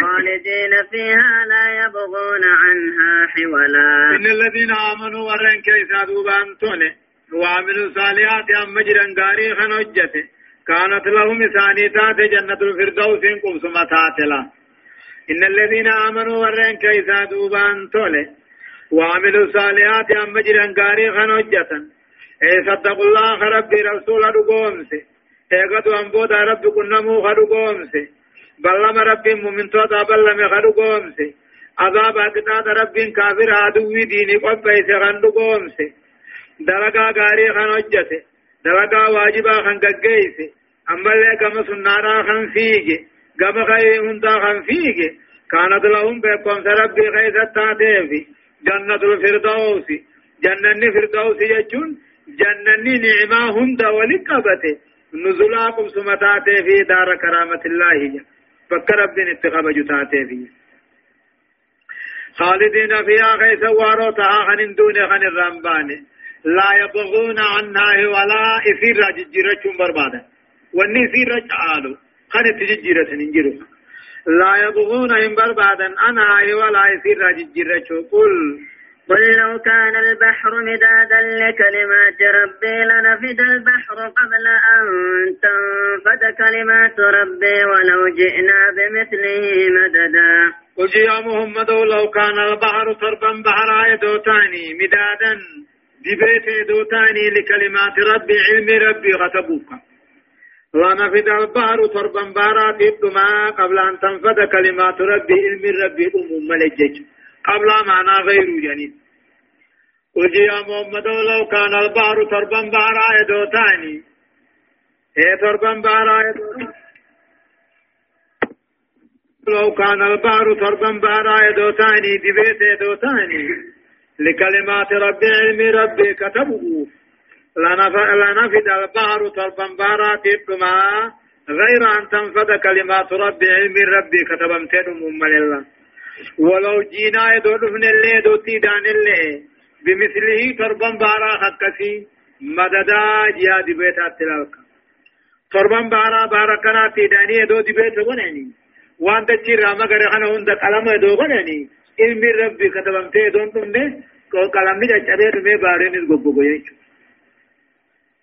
خالدين فيها لا يبغون عنها حولا. إن الذين آمنوا ورن كيسا دوبان توني وعملوا الصالحات أم جرن غاري خنوجته كانت لهم ثانيتات جنة الفردوس قم سمتات إن الذين آمنوا ورن كيسا دوبان توني وعملوا صالحات أم جران غاري خنوجة. اي صدقوا الله ربي رسول رقومسي ايقظوا أنبودا رب كنمو خرقومسي بلما ربي مؤمن تودا بلما خرقومسي عذاب أقناد ربي كافر عدوي ديني قبئي خرقومسي دلقا غاري خنوجة. دلقا واجبا خنققيسي. أما اللي كما سنارا خنفيجي كما خير هندا خنفيجي كانت لهم بكم ربي خيثة تاتيفي جنة الفردوس. جنة الفردوس يجون جنة نعمة هند ولقبته نزلاكم سمتاته في دار كرامة الله. فكر رب اتخاب جتاته في. خالدين فيها خيس واروتها خن دون خن الرمبان. لا يبغون عنها ولا إثير ججرة بربادا واني إثير تعالوا خن تججرة ننجروا لا يبغون إن بربادا. أنا ولا يسير ججرة قل. قل لو كان البحر مدادا لكلمات ربي لنفد البحر قبل أن تنفد كلمات ربي ولو جئنا بمثله مددا. قل يا محمد لو كان البحر صربا بحر دوتاني مدادا. دبيت دوتاني لكلمات ربي علم ربي غتبوك. ونفد البحر تربا بارات الدماء قبل أن تنفد كلمات ربي علم ربي أم ملجج. قبل معنى غير جنين قل يا محمد لو كان البحر تربا بارا يدوتاني. إيه تربا بارا يدوتاني. لو كان البحر تربا بارا يدوتاني دبيت يدوتاني. لكلمات ربي علم ربي كتبه لنفد البحر طربا تبما غير أن تنفد كلمات ربي علم ربي كتبمتين ممال الله ولو جينا يدودفن اللي دوتي دان اللي بمثله طربا بارا حقسي مددا جياد بيتا تلالك طربا بارا بارا كنا تيداني يدو دي بيتا ونعني وان تجير راما غير خانا هند قلم يدو ونعني علم ربي كتبمتين دون تمني قلم نجا چبه رمي بارين ينچو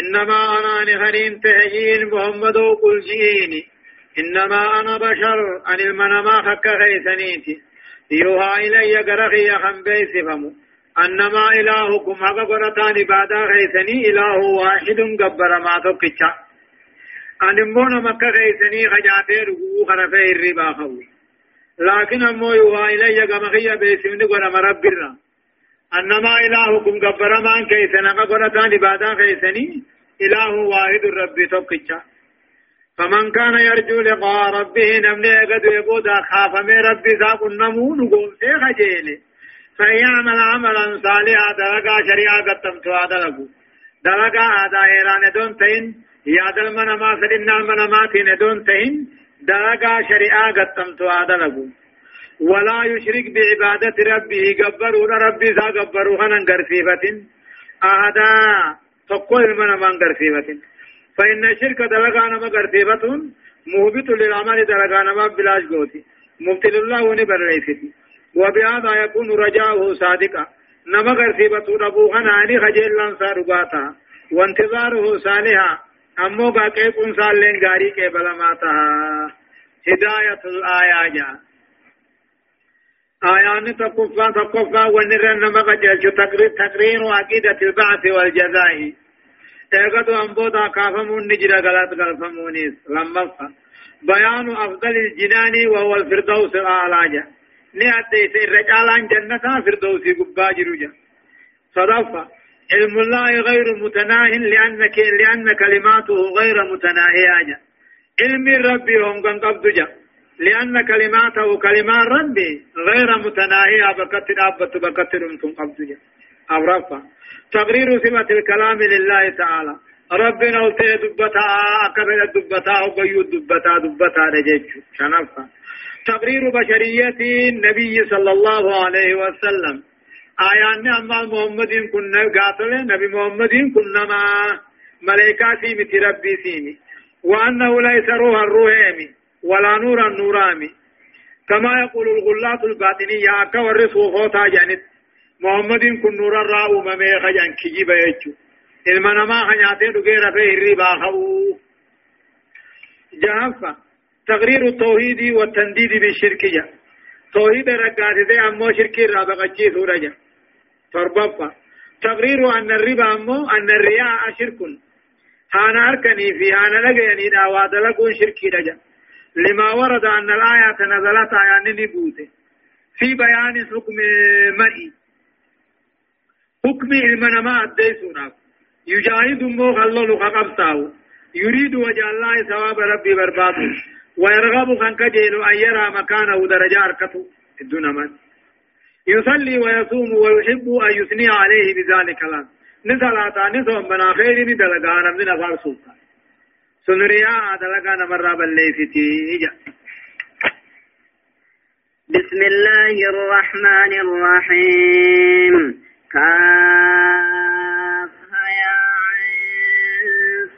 إنما أنا نهرين تهجين محمد قل جيني إنما أنا بشر أن المنما خك خيثنيتي يوها إلي قرخي خم بيسفمو. أنما إلهكم حق قرطان بعد خيثني إله واحد قبر ما تقچا أن مون مكة خيثني خجاتي رقو خرفي الربا خوي. لكن أمو يوها إلي قمخي بيسفني قرم رب إلهكم قبر من كيسنا قرتان عبادا كيسني. إله واحد ربي توقيتشا. فمن كان يرجو لقاء ربه نمني قد يقودا خاف من ربي ذاك النمو نقوم سيخ جيلي. فيعمل عملا صالحا دلقا شريعة قدمت هذا لكو دلقا هذا إيران دون تين يا دل من ما سرنا المنامات دون تين دلقا شريعة قدمت هذا لكو ولا يشرك بعبادة ربه. قبرون ربي ذا قبروا. هنن قرسيفة أهدا. تقول من من قرسيفة فإن الشرك دلقانا ما قرسيفة مهبط للعمل دلقانا ما بلاش قوتي. مبتل الله ونبرئيفتي وبهذا يكون رجاؤه صادقا. نما قرسيفة ربو هناني خجل لنصار باتا وانتظاره صالحا. أمو باقي كن سالين غاري كبلا ماتا. هداية الآية جاء آيان تقفا تقفا ونرن نمغا جلچو تقرير عقيدة البعث والجزاء. تيغدو أنبودا كافمون نجرى غلط غلفمونيس. لمفا بيان أفضل الجنان وهو الفردوس الأعلى نعطي سير رجالان جنة فردوسي قبا جروجا صدفة علم الله غير متناه لأنك لأن كلماته غير متناهية. علم ربي هم جا. لأن كلماته كلمات ربي غير متناهية بكت أبت بكت رمتم قبض جا أو رفع. تقرير صفة الكلام لله تعالى. ربنا قلت دبتا أكبر دبتا وبيو دبتا دبتا رجيج شنفا تقرير بشرية النبي صلى الله عليه وسلم. آيان أما محمد كن قاتل نبي محمد كن ما. ملائكة سيمي ربي سيمي وأنه ليس روح الروحيمي ولا نور النورامي كما يقول الغلات الباطنية أكا خوتا جانت. محمد كن نور الرأو ممي خجان كجيب يجو. ما خنياتي دقيرة في الربا خو. جهفة تقرير التوحيد والتنديد بالشركية. توحيد رقات دي أمو شركي رابقتشي سورجا تربفة تقرير أن الربا أمو أن الرياء شرك. هانا أركني في هانا لقيني دعوات لقون شركي رجا. لما ورد أن الآية نزلت آيان نبوته في بيان حكم مرئي حكم المنما أديسونا. يجاهد مو خلل خقبتاو يريد وجه الله ثواب ربي برباده ويرغب خان كجيل أن يرى مكانه درجة أركته. الدون من. يصلي ويصوم ويحب أن يثني عليه بذلك الله نصلاة نصوم بنا خير ندلقا نمدن أفار سلطان. سنريا دلقا نمر بالليفتي بسم الله الرحمن الرحيم كافها يا عين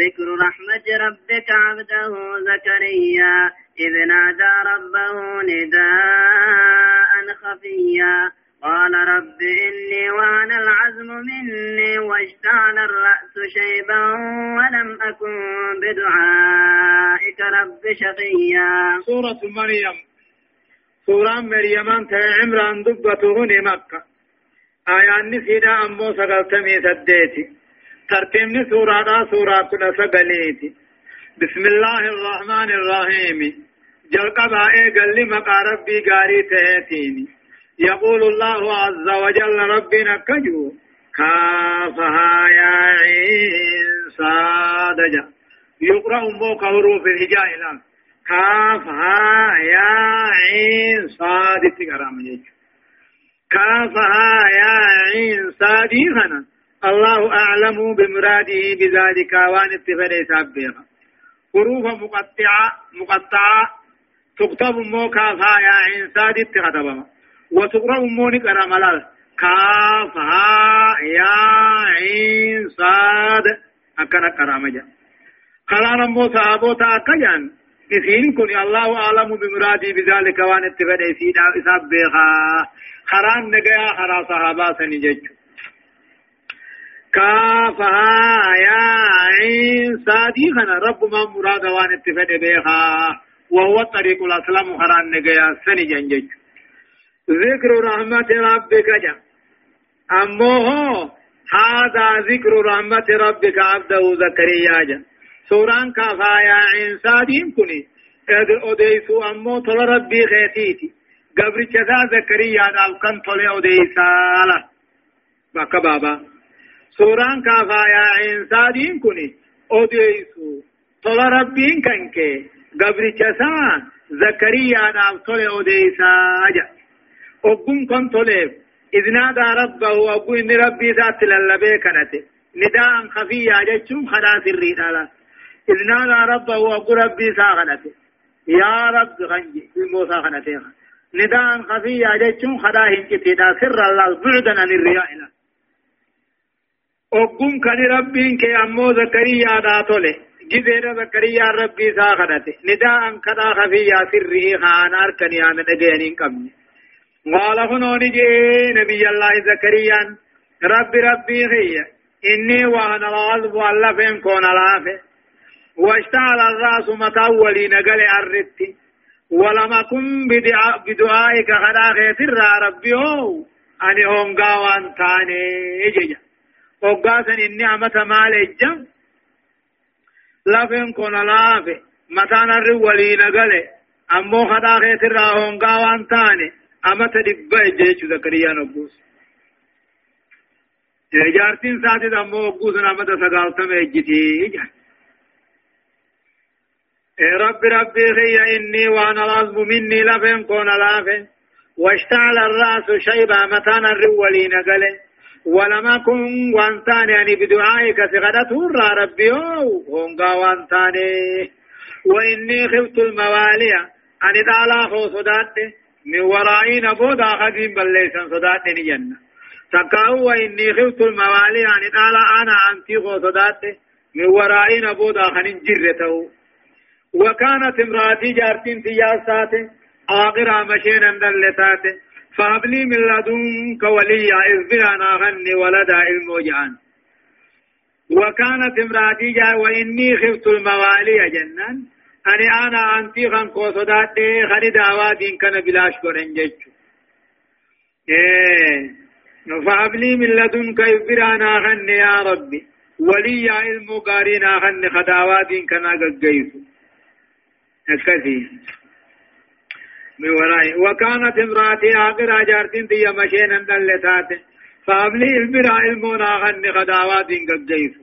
ذكر رحمة ربك عبده زكريا إذ نادى ربه نداء خفيا قال رب إني وهن العزم مني واشتعل الرأس شيبا ولم أكن بدعائك رب شقيا. سورة مريم. سورة مريم أنت عمران دبته مكة. آيان نسيدا أمو سقلتمي سديتي ترتيبني سورة سورة كل سقليتي. بسم الله الرحمن الرحيم. جلقبا إيقل لمقا ربي قاري تهتيني. يقول الله عز وجل ربنا كجو كافها يا عين صادجا يقرأ موك حروف الهجاء الآن كافها يا عين صاد تقرأ من كافها يا عين صادي خنا الله أعلم بمراده بذلك وأن اتفاد سابقا حروف مقطعة مقطعة. تكتب مو كافها يا عين صاد تكتبها وتقرأ موني قرأ ملال كاف ها يا عين صاد. أكنا قرأ مجا خلانا مو صحابوتا أكجان إذن كن الله أعلم بمرادي بذلك وأن اتفاد إسيدا إساب بيخا خران نگيا خرا صحابا سنجج. كافها يا عين صادي خنا رب ما مراد وأن اتفاد بيخا وهو الطريق الأسلام خران نگيا سنجج. ذكر رحمة ربك جا. أمه هذا ذكر رحمة ربك عبده زكريا جا. سوران كفايا عن دين كني إذ أديسو أمو طل ربي خيتيتي. قبر جزا زكريا دال كان طل أديسا له بك بابا. سوران كفايا عن دين كني أديسو طل ربي كنك قبر جزا زكريا دال طل أديسا أقوم كن طلب إذ نادى ربه أقول إن ربي ذات للبي كانت نداء خفيا جتشم خلاص الرجال إذ نادى ربه أقول ربي ساغنت يا رب غنجي في موسى خنتها نداء خفيا جتشم خلا هنجتنا سر الله بعدا عن الرياء أقوم كان ربي كي أمو زكريا داتولي جزير زكريا ربي ساغنت نداء كذا خفيا سره خانار كنيان نجينين قبني قال هنوني جي نبي الله زكريا رب ربي هي إني وهن العظم واللفين كون العافي واشتعل الرأس متولي نقل الرتي ولم أكن بدعائك خدا خير ربي هو أني هونغا وان تاني إجيجا إني أمت مال إجم لفين كون العافي متانا الرولي نقل أمو خدا خير هونغا وان تاني أما تدبا جيش زكريا نبوس جارتين ساتي دمو وقوسنا مدى سقالتم اجتي جان رب ربي خي إني وأنا العظم مني لفن كون لافن واشتعل الرأس شيبا متانا الرولين قلن ولم أكن وانتاني يعني بدعائك سغدته الرا ربي هونغا وانتاني وإني خفت الموالي أن تعالى خو صدات من ورائين بودا خديم بليسا صدات جنة تكاو وإني خفت الموالي أن تعالى أنا أنتي خو من ورائين بودا خنين جرته وكانت امراتي جارتين تياسات آخر مشينا دلتات فابلي من لدنك وليا إذ بها غني ولدا الموجعان وكانت امراتي جا وإني خفت الموالي جنان أني أنا أنتي خان قوصدات خني دعواتين كان بلاش قرن جيجو إيه فابلي من لدنك بها غني يا ربي وليا علم قارينا غني خداواتين كان قيسو أكثي من ورائي وكانت امراتي آخر جارتين دي مشينا دلتات فابلي المرا المونا غن غداوات قجيف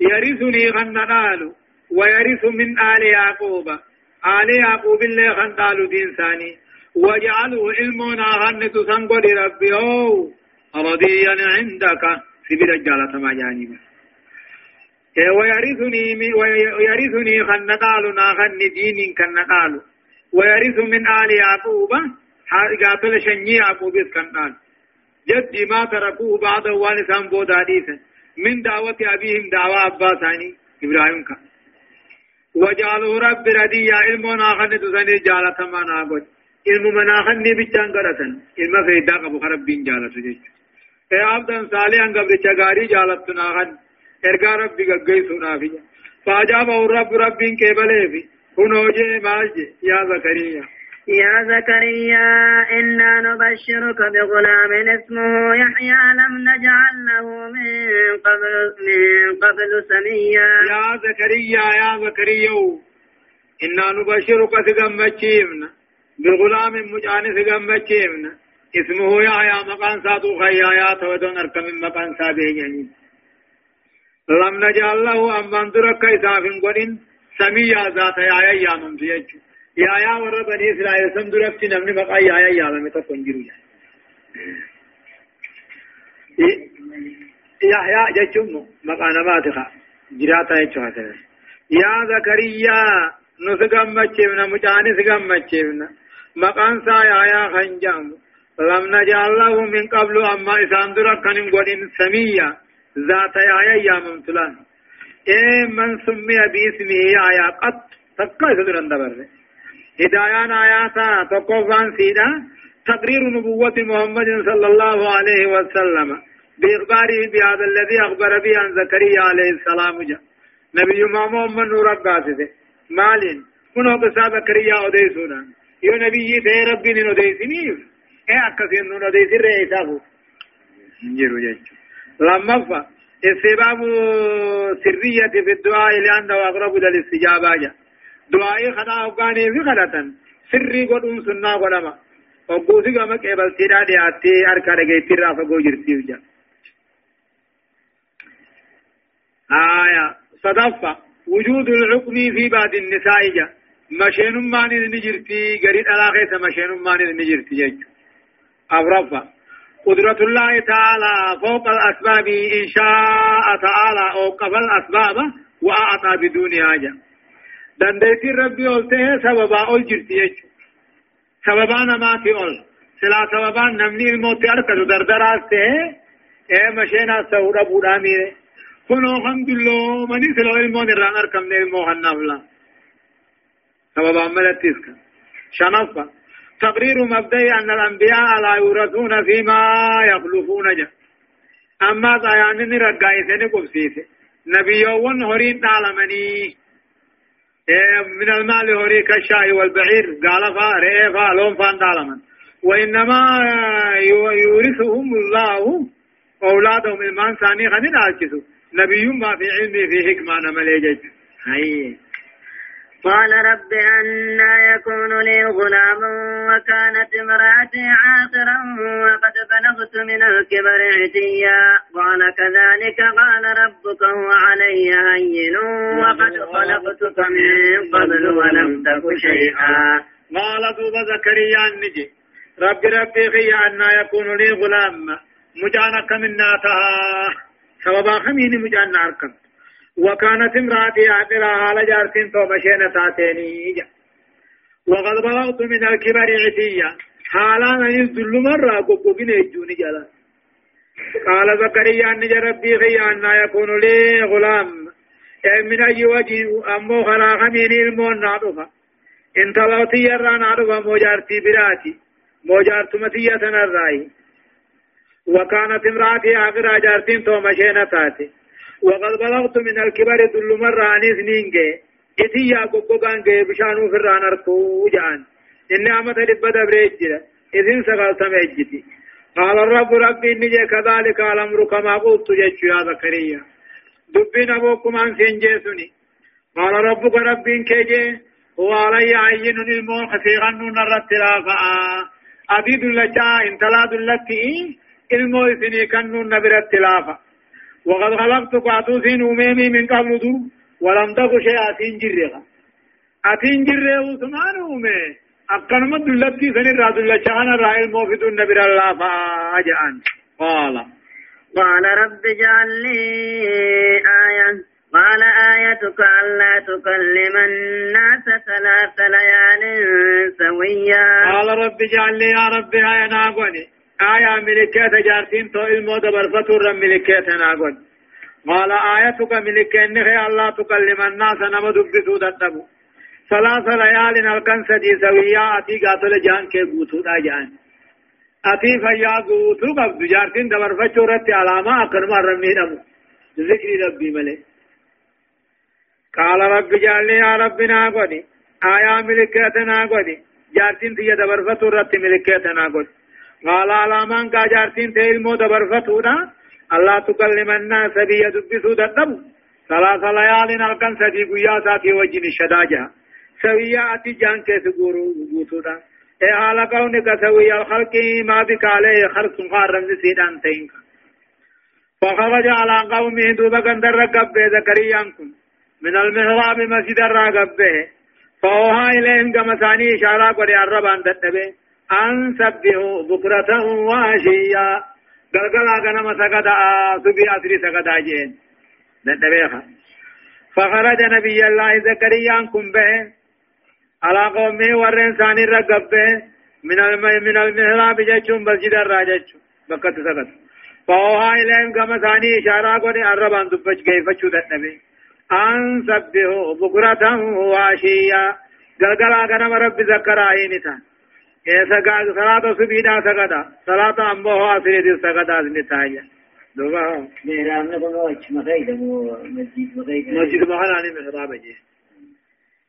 يرثني غن نالو ويرث من آل يعقوب. آل يعقوب اللي غن نالو دين ثاني. وجعله المونا غن تسنقل ربي. أو رضيا عندك. سبيل الجالة ما. جانب ويرثني ويرثني غن نالو ناغن دين كن نالو ويرث من آل يعقوب. قاتل شني يعقوب كان جد ما تركوه بعد والسان بود حديثا. من دعوة أبيهم دعوة أبا ثاني إبراهيم كان وجعله رب رديا علم ناخن تسني جالة ما ناقود علم مناخن بيچان قرسن علم فيدا قبو خرب بين جالة سجيش. اے عبدن صالحا قبل چگاری جالت ناخن ارگا رب بگگئی سنا فاجابه رب رب كيبله في كنوجي مالجي يا زكريا. يا زكريا إنا نبشرك بغلام اسمه يحيى لم نجعل له من قبل من قبل سميا. يا زكريا يا زكريا إنا نبشرك تغمتشيمنا بغلام مجاني تغمتشيمنا اسمه يحيى مقان ساتو خيايا تودون أركم مقان سابه لم نجعل له أمان درك إساف قدين سميا ذات يا يا من فيجو يا يا ور بني إسرائيل سم درفت نمني بقى يا يا يا لم تكن جرو يا يا جچم مقانا ماتخا. جراتا يچواتا يا زكريا نسغمچينا مجاني سغمچينا مقان سا يا يا خنجام. لم نجعل له من قبل أما اسان دركن غدين سميا. ذات يا يا من تلان إيه من سمي بإسمه آية قط. تقا يسدر اندبر هدايان آياتا تقوفان سيدا تقرير نبوة محمد صلى الله عليه وسلم بإخباره بهذا الذي أخبر به عن زكريا عليه السلام جاء نبي محمد نور قاسده مالين. كنو قصة زكريا أديسونا يو نبي تي ربي نين أديسنيف إيه أكسين نون أديسي رئيسه نجيرو جيشو لما فا. استباب سرية في الدعاء لأنه أقرب للاستجابة جاء دعاء خدا أفغاني في خدتا سري قدوم سنة قدما وقوسي قام قبل تيرا دي آتي أركا رجي تيرا فقو جرتيو جاء آية صدفة وجود الحكم في بعض النساء جاء مشين ماني نجرتي قريد علاقة مشين ماني نجرتي جاء أفرفا قدرة الله تعالى فوق الأسباب إن شاء تعالى أوقف الأسباب وأعطى بدون حاجة دنديتي ربي قلته سببا أول جرتي سببا نماتي أول سلا سببا نمني الموت أركض دردراسته اے مشينا سورا بودا ميرے كنو الحمد لله مني سلو المون الران أركم نلمو حنافلا سببا ملتيسك شنفا تقرير مبدئي أن الأنبياء لا يورثون فيما يخلفون جا أما ضيان رقائسين قبسيس نبيون هرين تعلمني من المال هري كالشاي والبعير. قال فا رئي فا لون فان تعلمن وإنما يورثهم الله أولادهم المان ثاني خنين نبي ما في علمي في حكمة نمليجج هاي. قال رب أنا يكون لي غلام وكانت امرأتي عاقرا وقد بلغت من الكبر عتيا. قال كذلك قال ربك هو علي هين وقد خلقتك من قبل ولم تك شيئا. قال دوب زكريا النجي رب ربي في أن يكون لي غلام مجانك من ناتها. سببا خميني مجانا أركب وكانت امرأتي عاقلة على جارتين تو مشينا تاتيني وقد بلغت من الكبر عتيا. حالا أن يذل مرة قبقين يجوني جلا قال زكريا أن ربي في أن يكون لي غلام. من أي وجه أمو خلاق من المون نعرفه إن طلعتي يرى نعرفه موجارتي براتي. موجارت متية الرأي وكانت امرأتي آخر جارتين تو مشينا تاتي. وقد بلغت من الكبر كل مرة عن اثنين إتي يا قبقان جي بشانو فران أركو جان. إني عمت لبدا بريجرة إذن سقال تميجتي قال الرب ربي إني كذلك الأمر كما قلت جيش يا زكريا. دبين أبوكم عن سنجيسني قال ربك ربي كيجي هو علي عين المون خسيغا نون الرتلافا أبي دلجا انتلا دلتي المو إثني كنون نبر التلافا وقد خلقتك أتوسين أميمي من قبل دو ولم تكو شيء أتين جرها أتين جرها وثمان أمي. أكن مد دلتي سن راد اللشان رائل موفد النبي الله فاجعان قال. قال رب اجعل لي آية. قال آيتك ألا تكلم الناس ثلاث ليال سويا. قال رب اجعل لي يا رب آية ناقوني. آية ملكات جارتين تو المو دبر فتور ملكات ناقون قال آيتك ملكين نخي الله تكلم الناس نما دبسو دتبو. ثلاث ليال الكن سدي سويا أتي قاتل جان كي قوتو دا جان. أتي فيا قوتو قبض جارتين دبر فتورت علامة أقرم رمي نمو. ذكر ربي ملك قال رب جعلني يا ربنا قدي آية ملكاتنا قدي جارتين تي دبر فتورت ملكاتنا قدي قال على من كاجارتين تيل مو دبرفتونا الله تكلم الناس بي دبسو ددب ثلاث ليال نلقن سدي قيا ساتي وجن شداجا سويا أتي جان كيس قورو بوتودا اي حالا كونك سويا الخلق ما بك عليه خرق خارم سيدان تينك فخرج على قومه دوبا قندر رقبه زكريانكم من المهراب مسجد الرقبه فأوها إليهم كما ثاني إشارة قد يعربان تتبه أن سبحوا بكرة وعشيا قلقلا غنم سقدا سبي أسري سقدا جين. نتبيخا فخرج نبي الله زكريا كن به على قومه ورن ثاني رقب به من من المهراب جچون مسجد الراجچ بكت سقط فوها إليهم كما ثاني إشارة قد أربان دبج كيف شود النبي أن سبحوا بكرة وعشيا قلقلا غنم رب زكرائي نتان سقا صلاة سبيدا سقدا صلاة أمبوه أسريد سقدا نتايا دوبا ميرام نبغى وش مخيدة مسجد مخيدة مسجد مخيدة محراب جيه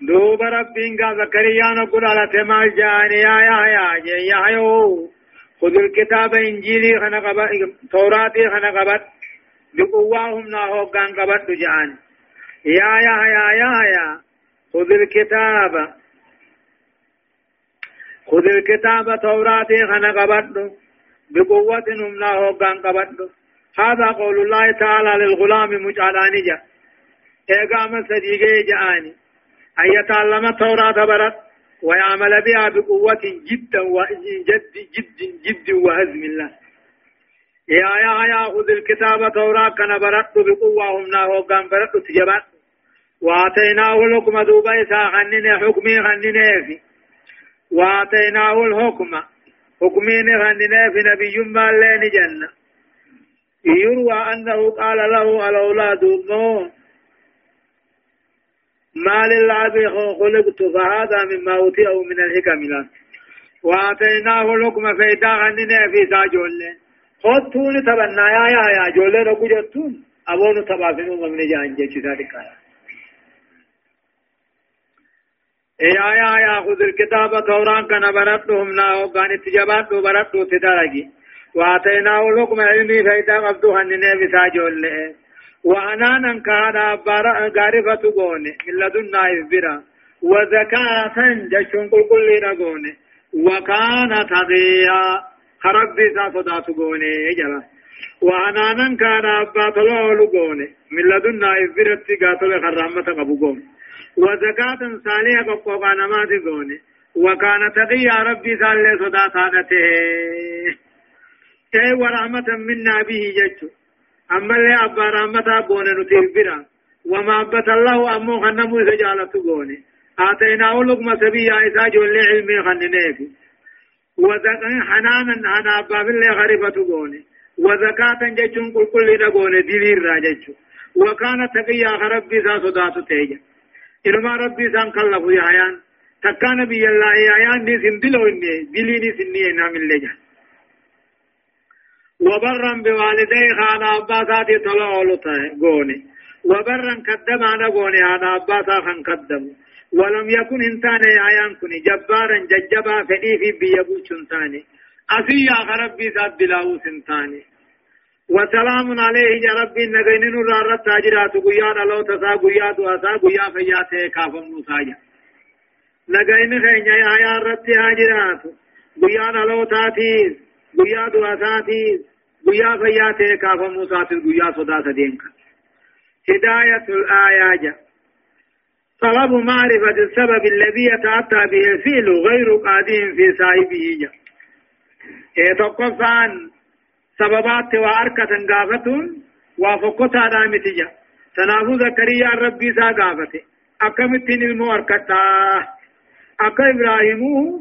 دوب ربين قا زكريا نقول على تمال جاني يا يا يا يا يا خذ الكتاب انجيلي خنا قبت توراتي خنا قبت بقواهم ناهو كان قبت جان يا يا يا يا يا خذ الكتاب خذ الكتاب توراتي خنا قبت بقوة هم ناهو كان قبت هذا قول الله تعالى للغلام مجعلانجا إيقام صديقي جاني أن يتعلم التوراة برت ويعمل بها بقوة جدا وجد جد جد وهزم الله. يا يا يا خذ الكتاب توراة كان برت بقوة هم ناهو كان برت تجبت وآتيناه الحكم دوبا إسا خنين حكمي خنين في. وآتيناه الحكم حكمين خنين في نبي ما لين جنة. يروى أنه قال له الأولاد نون ما للعب خلقت فهذا مما أوتيه من الحكم له. وآتيناه الحكم فإذا غننا في ساجول خطون تبنا يا يا يا جولة نقول جتون أبون تبافنو ممن جان جيش ذلك. يا يا يا خذ الكتاب توران كان برتهم نا وكان تجابات برتو تدارجي. وآتيناه الحكم علمي فإذا قبضوا هننا في ساجول وأنانا كان غارفة غوني من لدنا إذبرا وزكاة جشون كل كل نغوني. وكان تقيا خرب بيسا صدات غوني جلا وأنانا كان أبا طلول غوني من لدنا إذبرا تقاتل خرامة قبو غوني وزكاة صالحة قبقوا نمات غوني. وكان تقيا ربي صالح صدات آنته ورحمة منا به جشو. أما اللي أبا رحمة بوني نتير برا وما أبت الله أمو خنمو جالت بوني آتيناه لقمة سبيا إذا جول علمي خننيك وذكا حنانا حنا أبا بالله غريبة بوني وزكاة جيشون كل كل نقوني دليل راجيشو وكان تقيا ربي سا صدات تيجا إنما ربي سان كلفو يا عيان تكان بي الله يا عيان دي سندلو إني دليني سنية نام اللي وبرا بوالديه خانا أباساتي طلعوا غوني. وبرا كدم أنا غوني أنا أباسا خان قدم. ولم يكن إنسان آيان كني. جبارا ججبا فدي في بيبو شنتاني أسيا ربي ذات بلاو سنتاني وسلام عليه يا ربي نغين نور رات تاجرات غيان لو تسا غيا دواسا غيا فياته كافم نسايا نغين خينيا يا رات تاجرات غيان لو تاتيس گویا دواساتی گویا فیاتے کافا موساتر گویا صدا سدینک هداية الآية طلب معرفة السبب الذي يتأتى به الفعل غير قادم في صاحبه جا إيه تقفان سببات وأركة قافتون وفقتا دامتجا تنافو زكريا ربي سا قافته أكمتين المو أركتا أكا إبراهيمو